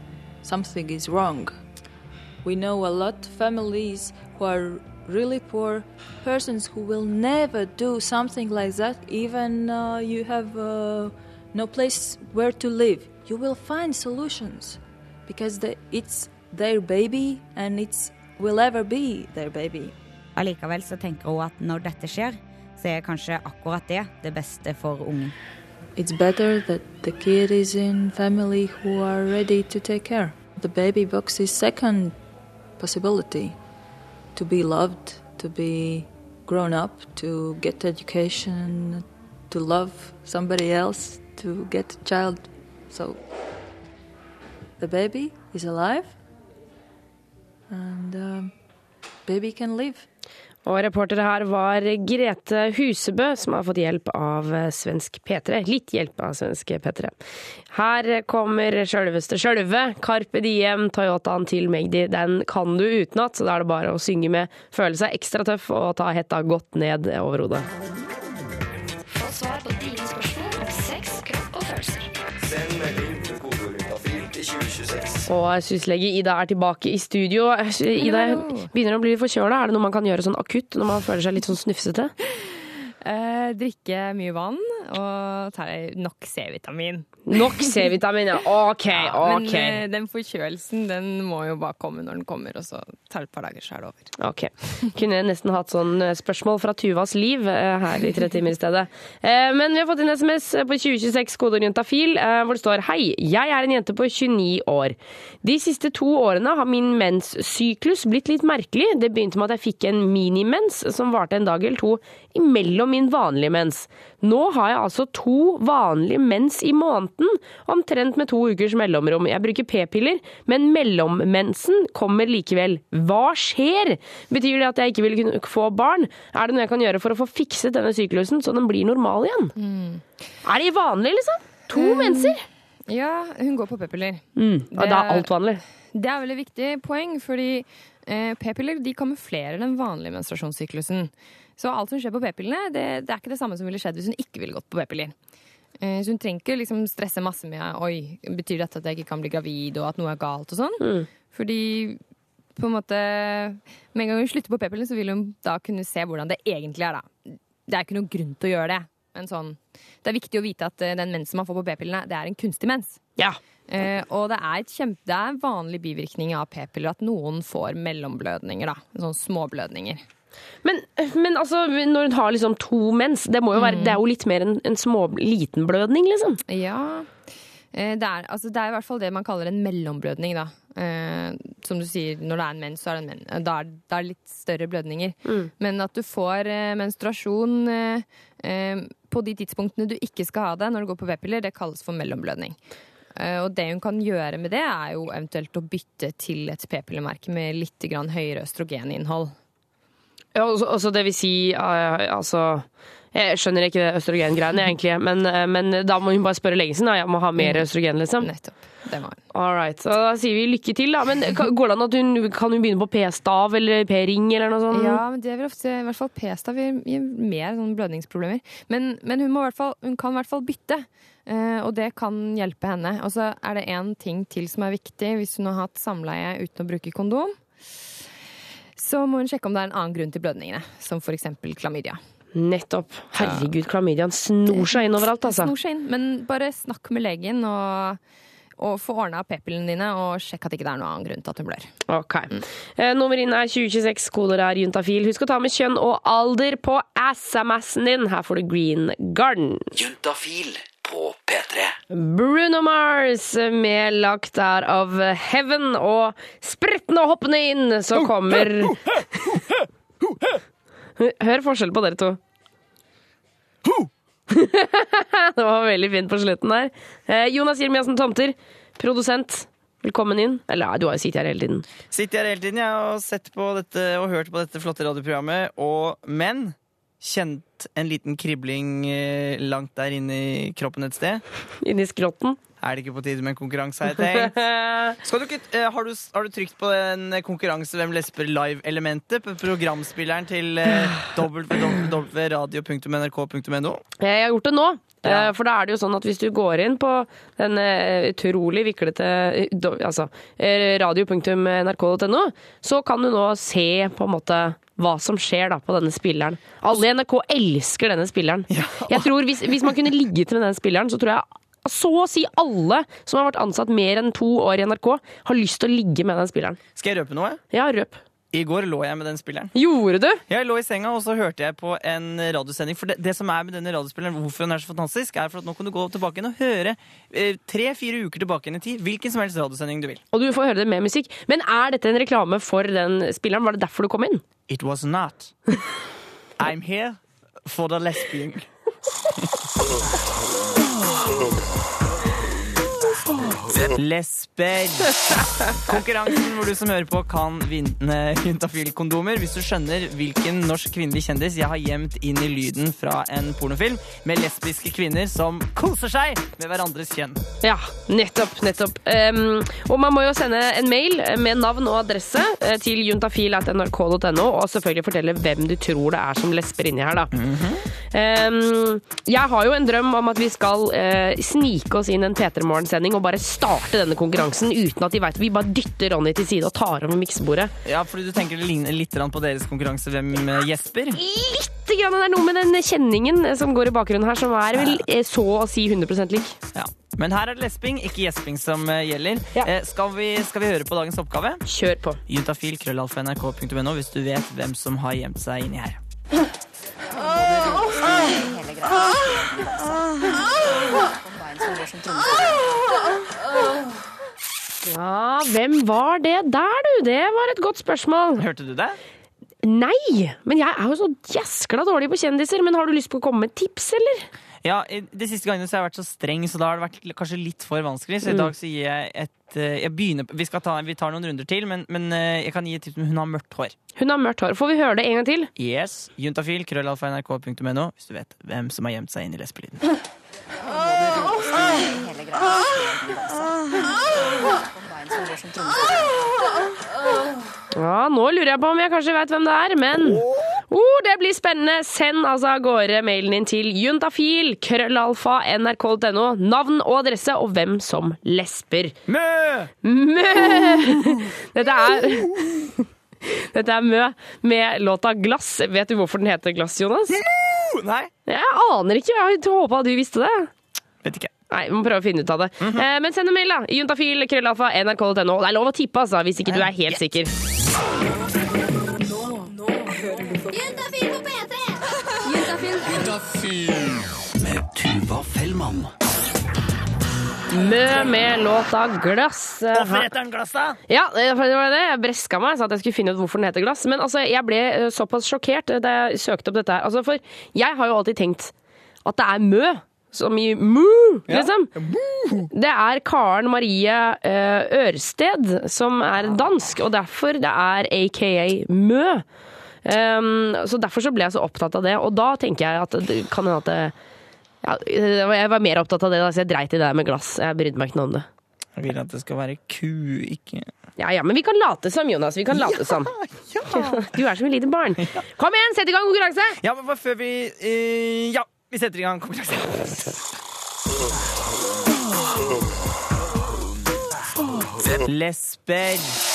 Really poor persons who will never do something like that even uh, you have uh, no place where to live. You will find solutions because the, it's their baby and it will ever be their baby.
Allikevel så tenker hun at når dette skjer, så er kanskje akkurat det det beste for ungen.
it's better that the kid is in family who are ready to take care. The baby box is second possibility to be loved, to be grown up, to get education, to love somebody else, to get a child. So the baby is alive and um, baby can live.
Og reportere her var Grete Husebø, som har fått hjelp av svensk P3. Litt hjelp av svensk P3. Her kommer sjølveste sjølve, Carpe Diem, Toyotaen til Magdi. Den kan du utenat, så da er det bare å synge med, føle seg ekstra tøff og ta hetta godt ned over hodet.
Og
syslege Ida er tilbake i studio. Ida
jeg
begynner å bli forkjøla. Er det noe man kan gjøre sånn akutt når man føler seg litt sånn snufsete?
Eh, drikke mye vann og tar nok C-vitamin.
Nok C-vitamin, ja. OK,
ja,
OK.
Men den forkjølelsen den må jo bare komme når den kommer, og så tar det et par dager, så er det over.
Ok. Kunne nesten hatt sånn eh, spørsmål fra Tuvas liv eh, her i Tre timer i stedet. Eh, Men vi har fått en SMS på 2026 kodeord juntafil eh, hvor det står Hei, jeg er en jente på 29 år. De siste to årene har min menssyklus blitt litt merkelig. Det begynte med at jeg fikk en minimens som varte en dag eller to imellom min vanlige mens. Nå har jeg altså to vanlige mens i måneden, omtrent med to ukers mellomrom. Jeg bruker p-piller, men mellommensen kommer likevel. Hva skjer? Betyr det at jeg ikke vil kunne få barn? Er det noe jeg kan gjøre for å få fikset denne syklusen så den blir normal igjen? Er det vanlig, liksom? To menser?
Ja, hun går på p-piller.
Mm. Og da er alt vanlig.
Det er veldig viktig poeng, fordi eh, p-piller de kamuflerer den vanlige menstruasjonssyklusen. Så alt som skjer på p-pillene, det, det er ikke det samme som ville skjedd hvis hun ikke ville gått på p-piller. Eh, så hun trenger ikke liksom stresse masse med Oi, betyr dette at jeg ikke kan bli gravid, og at noe er galt og sånn.
Mm.
Fordi på en måte Med en gang hun slutter på p-pillene, så vil hun da kunne se hvordan det egentlig er, da. Det er ikke noen grunn til å gjøre det. Men sånn, det er viktig å vite at eh, den mensen man får på p-pillene, det er en kunstig mens.
Ja.
Eh, og det er, et kjempe, det er vanlig bivirkning av p-piller at noen får mellomblødninger. da, Sånn småblødninger.
Men, men altså, når hun har liksom to mens, det, må jo være, det er jo litt mer en, en små, liten blødning, liksom.
Ja. Eh, Det er, altså, det er i hvert fall det man kaller en mellomblødning. Da. Eh, som du sier, når det er en mens, så er det en men. eh, Da er det litt større blødninger. Men at du får eh, menstruasjon eh, eh, på de tidspunktene du ikke skal ha det når du går på p-piller, det kalles for mellomblødning. Og det hun kan gjøre med det, er jo eventuelt å bytte til et p-pillemerke med litt grann høyere østrogeninnhold.
Ja, altså, det vil si altså Jeg skjønner ikke det østrogengreiene, egentlig, men, eh, men da må hun bare spørre legen sin. Da. Jeg må ha mer østrogen, liksom.
Nettopp. Det var
All right. Så da sier vi lykke til, da. Men går det an at hun kan hun begynne på p-stav eller p-ring eller noe sånt?
Ja, men det vil ofte, i hvert fall p-stav gir, mer sånn blødningsproblemer. Men, men hun, må hvert fall, hun kan i hvert fall bytte, eh, og det kan hjelpe henne. Og så er det én ting til som er viktig hvis hun har hatt samleie uten å bruke kondom. Så må hun sjekke om det er en annen grunn til blødningene, som f.eks. klamydia.
Nettopp. Herregud, klamydiaen snor seg inn overalt, altså.
Snor seg inn, men bare snakk med legen og, og få ordna p-pillene dine, og sjekk at det ikke er noen annen grunn til at hun blør.
Ok. Eh, nummer inn er 2026, koder er juntafil. Husk å ta med kjønn og alder på SMS-en din. Her får du Green Garden.
Juntafil på P3.
Bruno Mars med lagt out of heaven, og sprettende og hoppende inn så kommer Hør forskjell på dere to. det var veldig fint på slutten der. Eh, Jonas Jeremiassen Tomter, produsent. Velkommen inn. Eller ja, du har jo sittet her hele tiden.
Sitter her hele tiden jeg, og sett på dette og hørt på dette flotte radioprogrammet. Og, men kjent en liten kribling eh, langt der inne i kroppen et sted.
Inni skrotten?
Er det ikke på tide med en konkurranse, har jeg tenkt. Du ikke, eh, har, du, har du trykt på en konkurranse Hvem lesper live-elementet? På programspilleren til eh, www.radio.nrk.no?
Jeg har gjort det nå. Ja. For da er det jo sånn at hvis du går inn på den utrolig viklete altså, radio.nrk.no, så kan du nå se på en måte hva som skjer da på denne spilleren. Alle i NRK elsker denne spilleren. Jeg tror hvis, hvis man kunne ligget med den spilleren, så tror jeg så å si alle som har vært ansatt mer enn to år i NRK, har lyst til å ligge med den spilleren.
Skal jeg røpe noe?
Ja, røp.
I går lå jeg med den spilleren.
Gjorde du?
Jeg lå i senga, og så hørte jeg på en radiosending. For det, det som er med denne radiospilleren, hvorfor den er så fantastisk, er for at nå kan du gå tilbake igjen og høre eh, tre-fire uker tilbake igjen i tid hvilken som helst radiosending du vil.
Og du får høre det med musikk. Men er dette en reklame for den spilleren? Var det derfor du kom inn?
It was not. I'm here for the lesbian. Lesber. Konkurransen hvor du som hører på kan vinne juntafil-kondomer hvis du skjønner hvilken norsk kvinnelig kjendis jeg har gjemt inn i lyden fra en pornofilm med lesbiske kvinner som koser seg med hverandres kjønn.
Ja, nettopp. nettopp. Um, og man må jo sende en mail med navn og adresse eh, til juntafil.nrk.no, og selvfølgelig fortelle hvem du tror det er som lesber inni her, da. Um, jeg har jo en drøm om at vi skal eh, snike oss inn en P3 Morgen-sending og bare starte denne konkurransen uten at de veit Vi bare dytter Ronny til side og tar over miksebordet.
Ja, fordi du tenker det ligner litt på deres konkurranse Hvem eh, gjesper?
Litt grann, det er noe med den kjenningen som går i bakgrunnen her, som er vel eh, så å si 100 lik.
Ja. Men her er det lesping, ikke gjesping som gjelder. Eh, skal, vi, skal vi høre på dagens oppgave?
Kjør på.
Juntafil, krøllalfa, nrk.no hvis du vet hvem som har gjemt seg inni her.
Ja, hvem var det der, du? Det var et godt spørsmål.
Hørte du det?
Nei, men jeg er jo så jæskla dårlig på kjendiser. Men har du lyst på å komme med tips, eller?
Ja, De siste gangene så har jeg vært så streng, så da har det vært kanskje litt for vanskelig. Så i
Mm.
dag så gir jeg et eh, jeg begynner, vi, ta, vi tar noen runder til, men, men eh, jeg kan gi et tips om hun har mørkt hår.
Hun har mørkt hår. Får vi høre det en gang til?
Yes, Juntafil, krøllalfa.nrk.no, hvis du vet hvem som har gjemt seg inn i lesbelyden.
Ja, nå lurer jeg på om jeg kanskje vet hvem det er, men oh, det blir spennende. Send altså av gårde mailen din til juntafil, krøllalfa, nrk.no, navn og adresse og hvem som lesber.
Mø!
Mø! Dette er Dette er Mø med låta Glass. Vet du hvorfor den heter Glass, Jonas?
Nei.
Jeg aner ikke. Jeg håpa du visste det.
Vet ikke.
Nei, vi må prøve å finne ut av det. eh, men send en mail, da. Juntafil, krøllalfa, nrk.no. Det er lov å tippe, altså, hvis ikke du er helt sikker.
Med Tuva Fellmann.
Mø med låta Glass.
Hvorfor heter den Glass, da?
Ja, det var det. Jeg breska meg, sa at jeg skulle finne ut hvorfor den heter Glass. Men altså, jeg ble eh, såpass sjokkert da jeg søkte opp dette her. Altså, for jeg har jo alltid tenkt at det er Mø. Som i mu, liksom. Det er Karen Marie eh, Ørsted som er dansk, og derfor det er aka Mø. Um, så Derfor så ble jeg så opptatt av det, og da tenker jeg at det kan hende at det, ja, Jeg var mer opptatt av det da, så jeg dreit i det der med glass. Jeg brydde meg ikke noe om det.
Jeg vil at det skal være ku, ikke
Ja, ja, men vi kan late som, Jonas. Vi kan late som. Du er som et lite barn. Kom igjen, sett i gang konkurranse!
Ja, men bare før vi eh, Ja, vi setter i gang konkurranse. Lesber.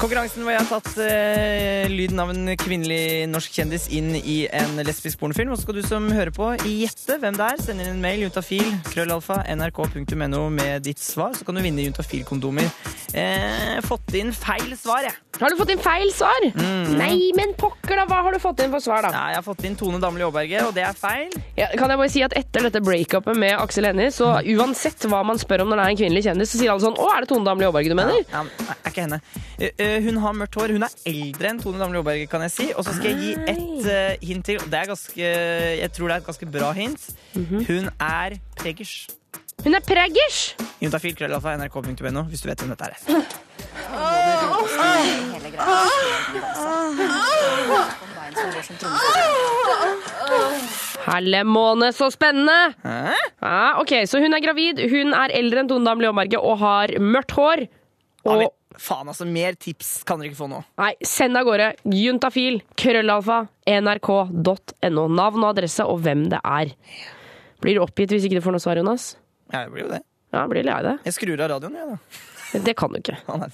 Konkurransen hvor jeg har tatt eh, lyden av en kvinnelig norsk kjendis inn i en lesbisk pornofilm. Og så skal du som hører på gjette hvem det er. Send inn en mail juntafil krøllalfa nrk.no med ditt svar. Så kan du vinne juntafil-kondomer. Eh, fått inn feil svar, jeg.
Har du fått inn feil svar?
Mhm.
Nei, men pokker da, hva har du fått inn for svar, da?
Nei, jeg har fått inn Tone Damli Aaberge, og det er feil.
Ja, kan jeg bare si at Etter dette breakupet med Aksel Hennie, så uansett hva man spør om når det er en kvinnelig kjendis, så sier alle sånn Å, er det Tone Damli Aaberge du mener?
Ja, ja, er ikke henne. Eh, eh, hun har mørkt hår. Hun er eldre enn Tone Damli Aaberge, kan jeg si. Og så skal jeg gi ett uh, hint til. Det er ganske, jeg tror det er et ganske bra hint. Hun er preggers.
Hun er preggers!
Juntafil krøllalfa nrk.no hvis du vet hvem dette er.
Hellemåne, så spennende! Ja, ok, Så hun er gravid, hun er eldre enn Tone Damli Aaberge og har mørkt hår. Og
Faen, altså. Mer tips kan dere ikke få nå.
Nei, send av gårde. Juntafil, krøllalfa, nrk.no. Navn og adresse og hvem det er. Blir du oppgitt hvis ikke du får noe svar, Jonas?
Ja, det blir jo det.
Ja, blir lei deg.
Jeg skrur av radioen, jeg, da.
Det kan du ikke.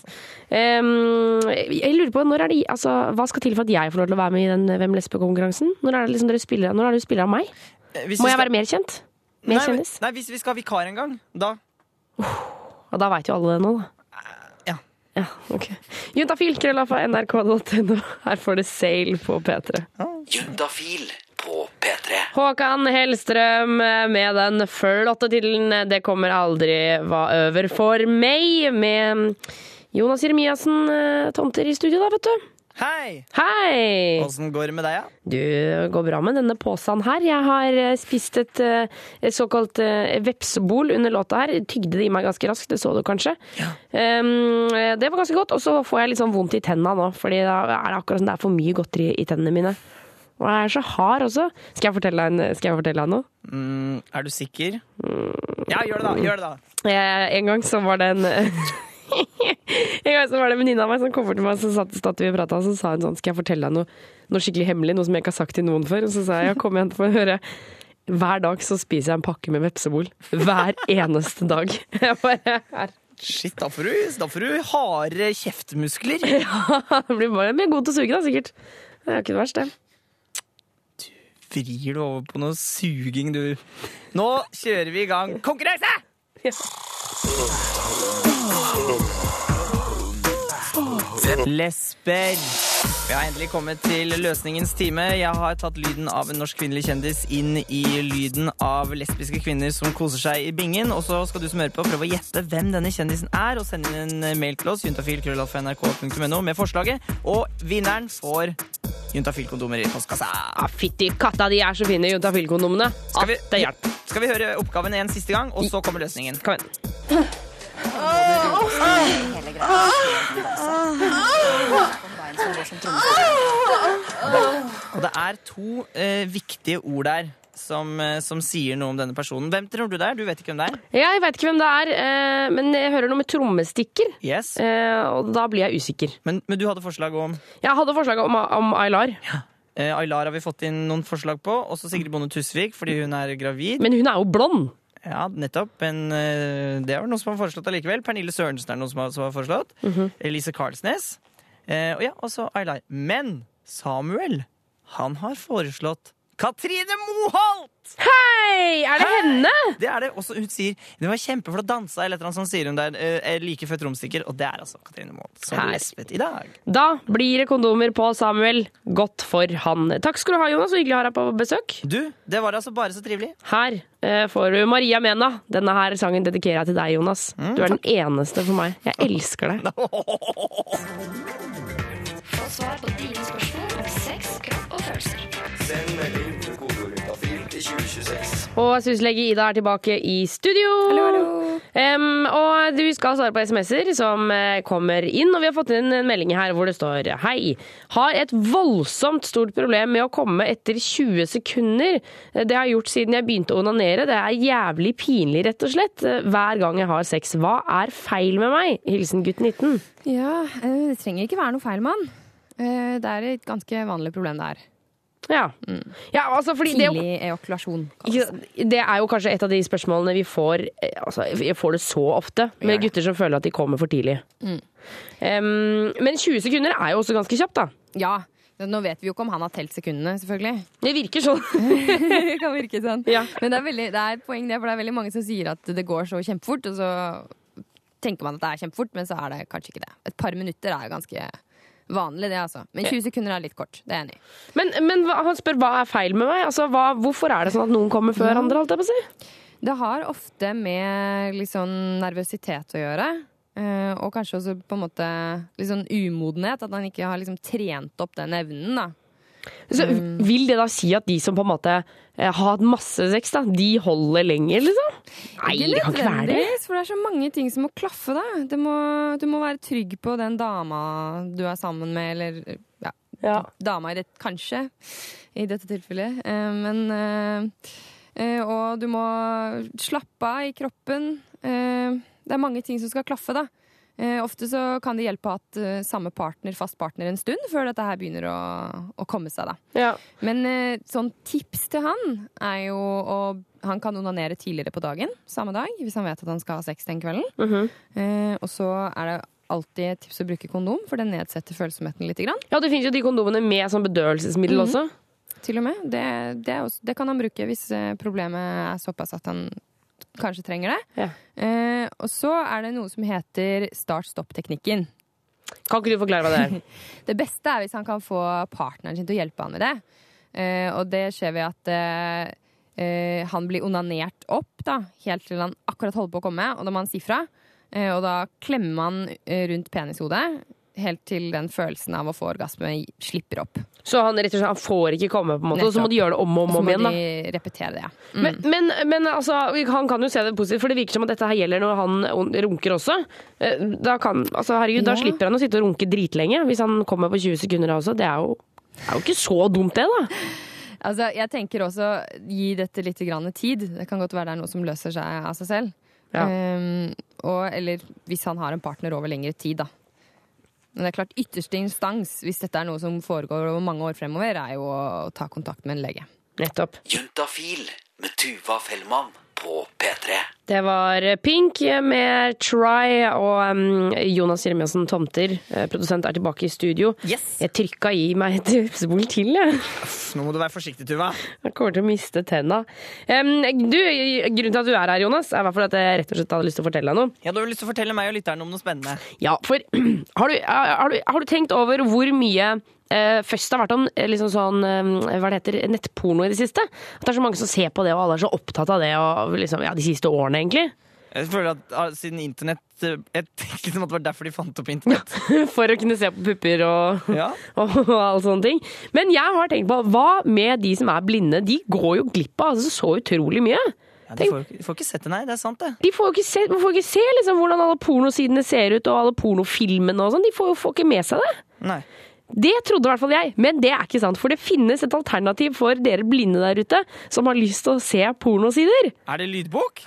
Um. Jeg lurer på, når er det, altså, Hva skal til for at jeg får lov til å være med i den Hvem lesbe-konkurransen? Når er det liksom spiller, når er det du spiller av meg?
Eh, hvis
Må jeg
skal-
være mer kjent? Mer
Nei,
kjendis?
Nei, hvis vi skal ha vikar en gang, da.
Og da veit jo alle det nå, da.
Ja.
Ok. Juntafil, krøllafa, nrk.no. Her får du Sail på P3.
Juntafil på P3.
Håkan Hellstrøm med den flotte tittelen 'Det kommer aldri hva over for meg', med Jonas Jeremiassen, eh, tomter i studio, da, vet du.
Hei!
Hei!
Åssen går det med deg, da?
Du, går bra med denne posen her. Jeg har eh, spist et, eh, et såkalt eh, vepsebol under låta her. Tygde det i meg ganske raskt, det så du kanskje. Um, det var ganske godt. Og så får jeg litt sånn vondt i tenna nå, fordi da er det akkurat som det er for mye godteri i tennene mine. Og jeg er så hard også. Skal jeg fortelle deg, en, skal jeg fortelle deg noe?
Mm, er du sikker? Ja, gjør det, da. Gjør det, da.
En gang så var det en En gang så var det en venninne av meg som kom bort til meg, så satt, satt vi og prata, og så sa hun sånn Skal jeg fortelle deg noe, noe skikkelig hemmelig, noe som jeg ikke har sagt til noen før? Og så sa jeg ja, kom igjen, få høre. Hver dag så spiser jeg en pakke med vepsebol. Hver eneste dag. Jeg bare her.
Shit, da får du, da får du harde kjeftmuskler.
Ja, det blir bare mer god til å suge, da, sikkert. Det er jo ikke det verste.
Vrir du over på noe suging, du. Nå kjører vi i gang konkurranse! Lesber. Vi har endelig kommet til løsningens time. Jeg har tatt lyden av en norsk kvinnelig kjendis inn i lyden av lesbiske kvinner som koser seg i bingen. Og så skal du som hører på prøve å gjette hvem denne kjendisen er, og sende inn en mail til oss juntafil.nrk.no med forslaget. Og vinneren får juntafil-kondomer i postkassa.
Ah, Fytti katta, de er så fine, juntafil-kondomene.
Skal vi, skal vi høre oppgaven en siste gang, og så kommer løsningen?
Kom igjen.
Og det er to eh, viktige ord der som, eh, som sier noe om denne personen. Hvem tror du det er? Du vet ikke hvem det er?
Jeg vet ikke hvem det er, eh, men jeg hører noe med trommestikker.
Yes.
Eh, og da blir jeg usikker.
Men, men du hadde forslag om
Jeg hadde forslag om, om Aylar.
eh, Aylar har vi fått inn noen forslag på. Også Sigrid Bonde Tusvik, fordi hun er gravid.
Men hun er jo blond.
Ja, nettopp. Men eh, det er vel noen som har foreslått allikevel. Pernille Sørensen er noen som har, som har foreslått.
Mhm.
Elise Karlsnes. Eh, og ja, også Aylar. Men Samuel, han har foreslått Katrine Moholt!
Hei! Er det henne?
Det er det. Også hun sier Det var kjempeflott dansa, eller et eller annet sånt, sier hun der. Er like før tromstikker. Og det er altså Katrine Moholt som lesbet i dag.
Da blir det kondomer på Samuel. Godt for han. Takk skal du ha, Jonas. Så hyggelig å ha deg på besøk.
Du, det var altså bare så trivelig.
Her eh, får du Maria Mena. Denne her sangen dedikerer jeg til deg, Jonas. du er den eneste for meg. Jeg elsker deg.
Få svar på dine spørsmål om sex, kropp og følelser.
Send melding
Og syslege Ida er tilbake i studio. Em, og du skal svare på SMS-er som eh, kommer inn, og vi har fått inn en melding her hvor det står Hei. Har et voldsomt stort problem med å komme etter 20 sekunder. Det har jeg gjort siden jeg begynte å onanere. Det er jævlig pinlig, rett og slett. Hver gang jeg har sex. Hva er feil med meg? Hilsen gutt 19.
Ja, eh, det trenger ikke være noe feil med han. Eh, Det er et ganske vanlig problem det er.
Ja. ja altså fordi det,
Tidlig ejakulasjon.
Det er jo kanskje et av de spørsmålene vi får eh, altså, Jeg får det så ofte med gutter som føler at de kommer for tidlig.
Mm.
Um, men 20 sekunder er jo også ganske kjapt, da.
Ja. Nå vet vi jo ikke om han har telt sekundene, selvfølgelig.
Det virker sånn.
det kan virke sånn. Men det er, veldig, det er et poeng, det, for det er veldig mange som sier at det går så kjempefort, og så tenker man at det er kjempefort, men så er det kanskje ikke det. Et par minutter er ganske vanlig, det, altså. Men 20 sekunder er litt kort. Det er jeg enig i.
Men, men hva- han spør hva er feil med meg? Altså, hva, hvorfor er det sånn at noen kommer før andre? holdt jeg på å si?
Det har ofte med litt sånn nervøsitet å gjøre. eh, Og kanskje også på en måte litt sånn umodenhet. At han ikke har liksom trent opp den evnen. da.
Så,
Mm.
Vil det da si at de som på en måte eh, har hatt masse sex, da, de holder lenger, liksom? Nei, det kan ikke være det.
For det er så mange ting som må klaffe. da. Du må, du må være trygg på den dama du er sammen med, eller ja, dama i det, kanskje, i dette tilfellet. Eh, men eh, Og du må slappe av i kroppen. Det er mange ting som skal klaffe, da. Eh, ofte så kan det hjelpe å ha hatt eh, samme partner, fast partner en stund før dette her begynner å, å komme seg. da. Men eh, sånn tips til han er jo å Han kan onanere tidligere på dagen, samme dag, hvis han vet at han skal ha sex den kvelden.
Mhm.
eh, og så er det alltid et tips å bruke kondom, for det nedsetter følsomheten litt. Grann.
Ja, det finnes jo de kondomene med sånn bedøvelsesmiddel
Mhm.
også.
Til og med. Det, det, også, det kan han bruke hvis problemet er såpass at han kanskje trenger det. Eh, og så er det noe som heter start-stopp-teknikken.
Kan ikke du forklare hva det er?
det beste er hvis han kan få partneren sin til å hjelpe han med det. Eh, og det skjer ved at eh, eh, han blir onanert opp da, helt til han akkurat holder på å komme, og da må han si fra. Eh, og da klemmer man eh, rundt penishodet helt til den følelsen av å få orgasme slipper opp.
Så han rett og slett han får ikke komme, på en måte, og så må de gjøre det om og om,
Og
om igjen? da.
de repetere det, ja. Mm.
Men, men, men altså, han kan jo se det positivt, for det virker som at dette her gjelder når han runker også. Eh, Da, kan, altså, herregud, da slipper han å sitte og runke dritlenge hvis han kommer på 20 sekunder også. Det er jo, det er jo ikke så dumt, det, da.
Altså, jeg tenker også gi dette litt grann tid. Det kan godt være det er noe som løser seg av seg selv.
Ja.
Um, Og, eller hvis han har en partner over lengre tid, da. Men det er klart, ytterste instans, hvis dette er noe som foregår over mange år fremover, er jo å ta kontakt med en lege.
Nettopp.
Juntafil med Tuva Fellmann på P3.
Det var Pink med Try, og um, Jonas Jeremiassen Tomter, eh, produsent, er tilbake i studio. Jeg trykka i meg et vepsebol til, jeg.
Nå må du være forsiktig, Tuva.
Jeg kommer til å miste tenna. Um, du, grunnen til at du er her, Jonas, er at jeg rett og slett hadde lyst til å fortelle deg noe.
Ja, Du har lyst til å fortelle meg og lytterne om noe spennende?
Ja, for har du, har du, har du tenkt over hvor mye først det har vært om eh, liksom sånn, eh, hva det heter, nettporno i det siste? At det er så mange som ser på det, og alle er så opptatt av det og, liksom, ja, de siste årene, egentlig.
Jeg føler at ah, siden internett eh, Jeg tenker liksom at det var derfor de fant opp internett.
For å kunne se på pupper og, og, og alle sånne ting. Men jeg har tenkt på, hva med de som er blinde? De går jo glipp av altså, så utrolig mye.
Ja, de, får, de får ikke sett det, nei. Det er sant, det.
De får jo ikke se, får ikke se liksom, hvordan alle pornosidene ser ut, og alle pornofilmene og sånn. De får jo ikke med seg det.
Nei.
Det trodde i hvert fall jeg, men det er ikke sant. For det finnes et alternativ for dere blinde der ute som har lyst til å se pornosider.
Er det lydbok?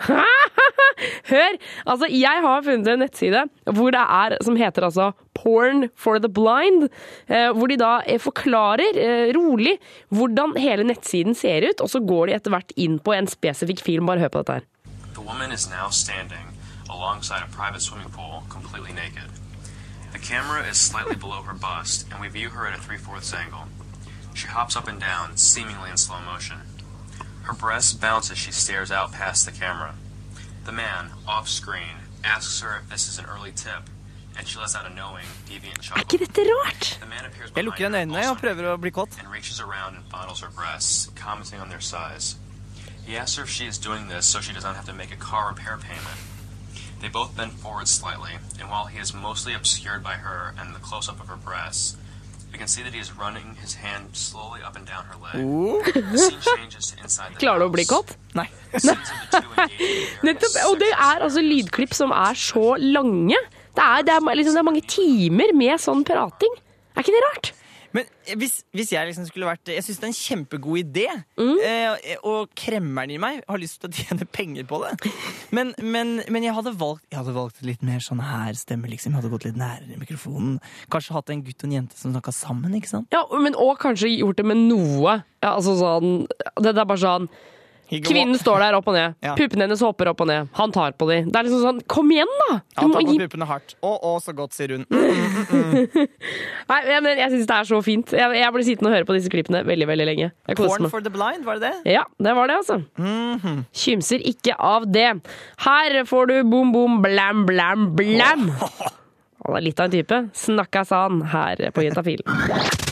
Hør! Altså, jeg har funnet en nettside hvor det er, som heter altså Porn for the blind. Eh, hvor de da eh, forklarer eh, rolig hvordan hele nettsiden ser ut, og så går de etter hvert inn på en spesifikk film. Bare hør på dette her.
The woman is now standing alongside a private swimming pool, completely naked. The camera is slightly below her bust, and we view her at a three-fourths angle. She hops up and down, seemingly in slow motion. Her breasts bounce as she stares out past the camera. The man, off screen, asks her if this is an early tip, and she lets out a knowing, deviant
Er
chuckle.
ikke dette rart?
The man appears
Jeg lukker igjen øynene og prøver å bli kåt.
and reaches around and fondles her breasts, commenting on their size. He asks her if she is doing this so she does not have to make a car repair payment. They both bend forward slightly, and while he is mostly obscured by her and the close up of her breasts, we can see that he is running his hand slowly up and down her leg.
Oh. Klarer du å bli kåt?
Nei.
Nettopp. Og det er altså lydklipp som er så lange. Det er, det er, liksom, det er mange timer med sånn prating. Er ikke det rart?
Men hvis, hvis jeg liksom skulle vært Jeg syns det er en kjempegod idé.
Mm.
Eh, og kremmeren i meg har lyst til å tjene penger på det. Men, men, men jeg, hadde valgt, jeg hadde valgt litt mer sånn her stemme, liksom. Jeg hadde gått litt nærere mikrofonen. Kanskje hatt en gutt og en jente som snakka sammen, ikke sant?
Ja, men og kanskje gjort det med noe. Ja, altså sånn Det, det er bare sånn Kvinnen står der opp og ned.
Ja.
Puppene hennes hopper opp og ned. Han tar på dem. Det er liksom sånn Kom igjen, da! Du
Han
må
tar på
gi-
puppene hardt. Å, å, så godt, sier hun. Mm, mm, mm.
Nei, men jeg syns det er så fint. Jeg, jeg blir sittende og høre på disse klippene veldig veldig lenge.
Porn for the blind, var det det?
Ja, det var det, altså.
-hmm.
Kymser ikke av det. Her får du bom, bom, blam, blam, blam. Han er litt av en type. Snakkas han her på Juntafil.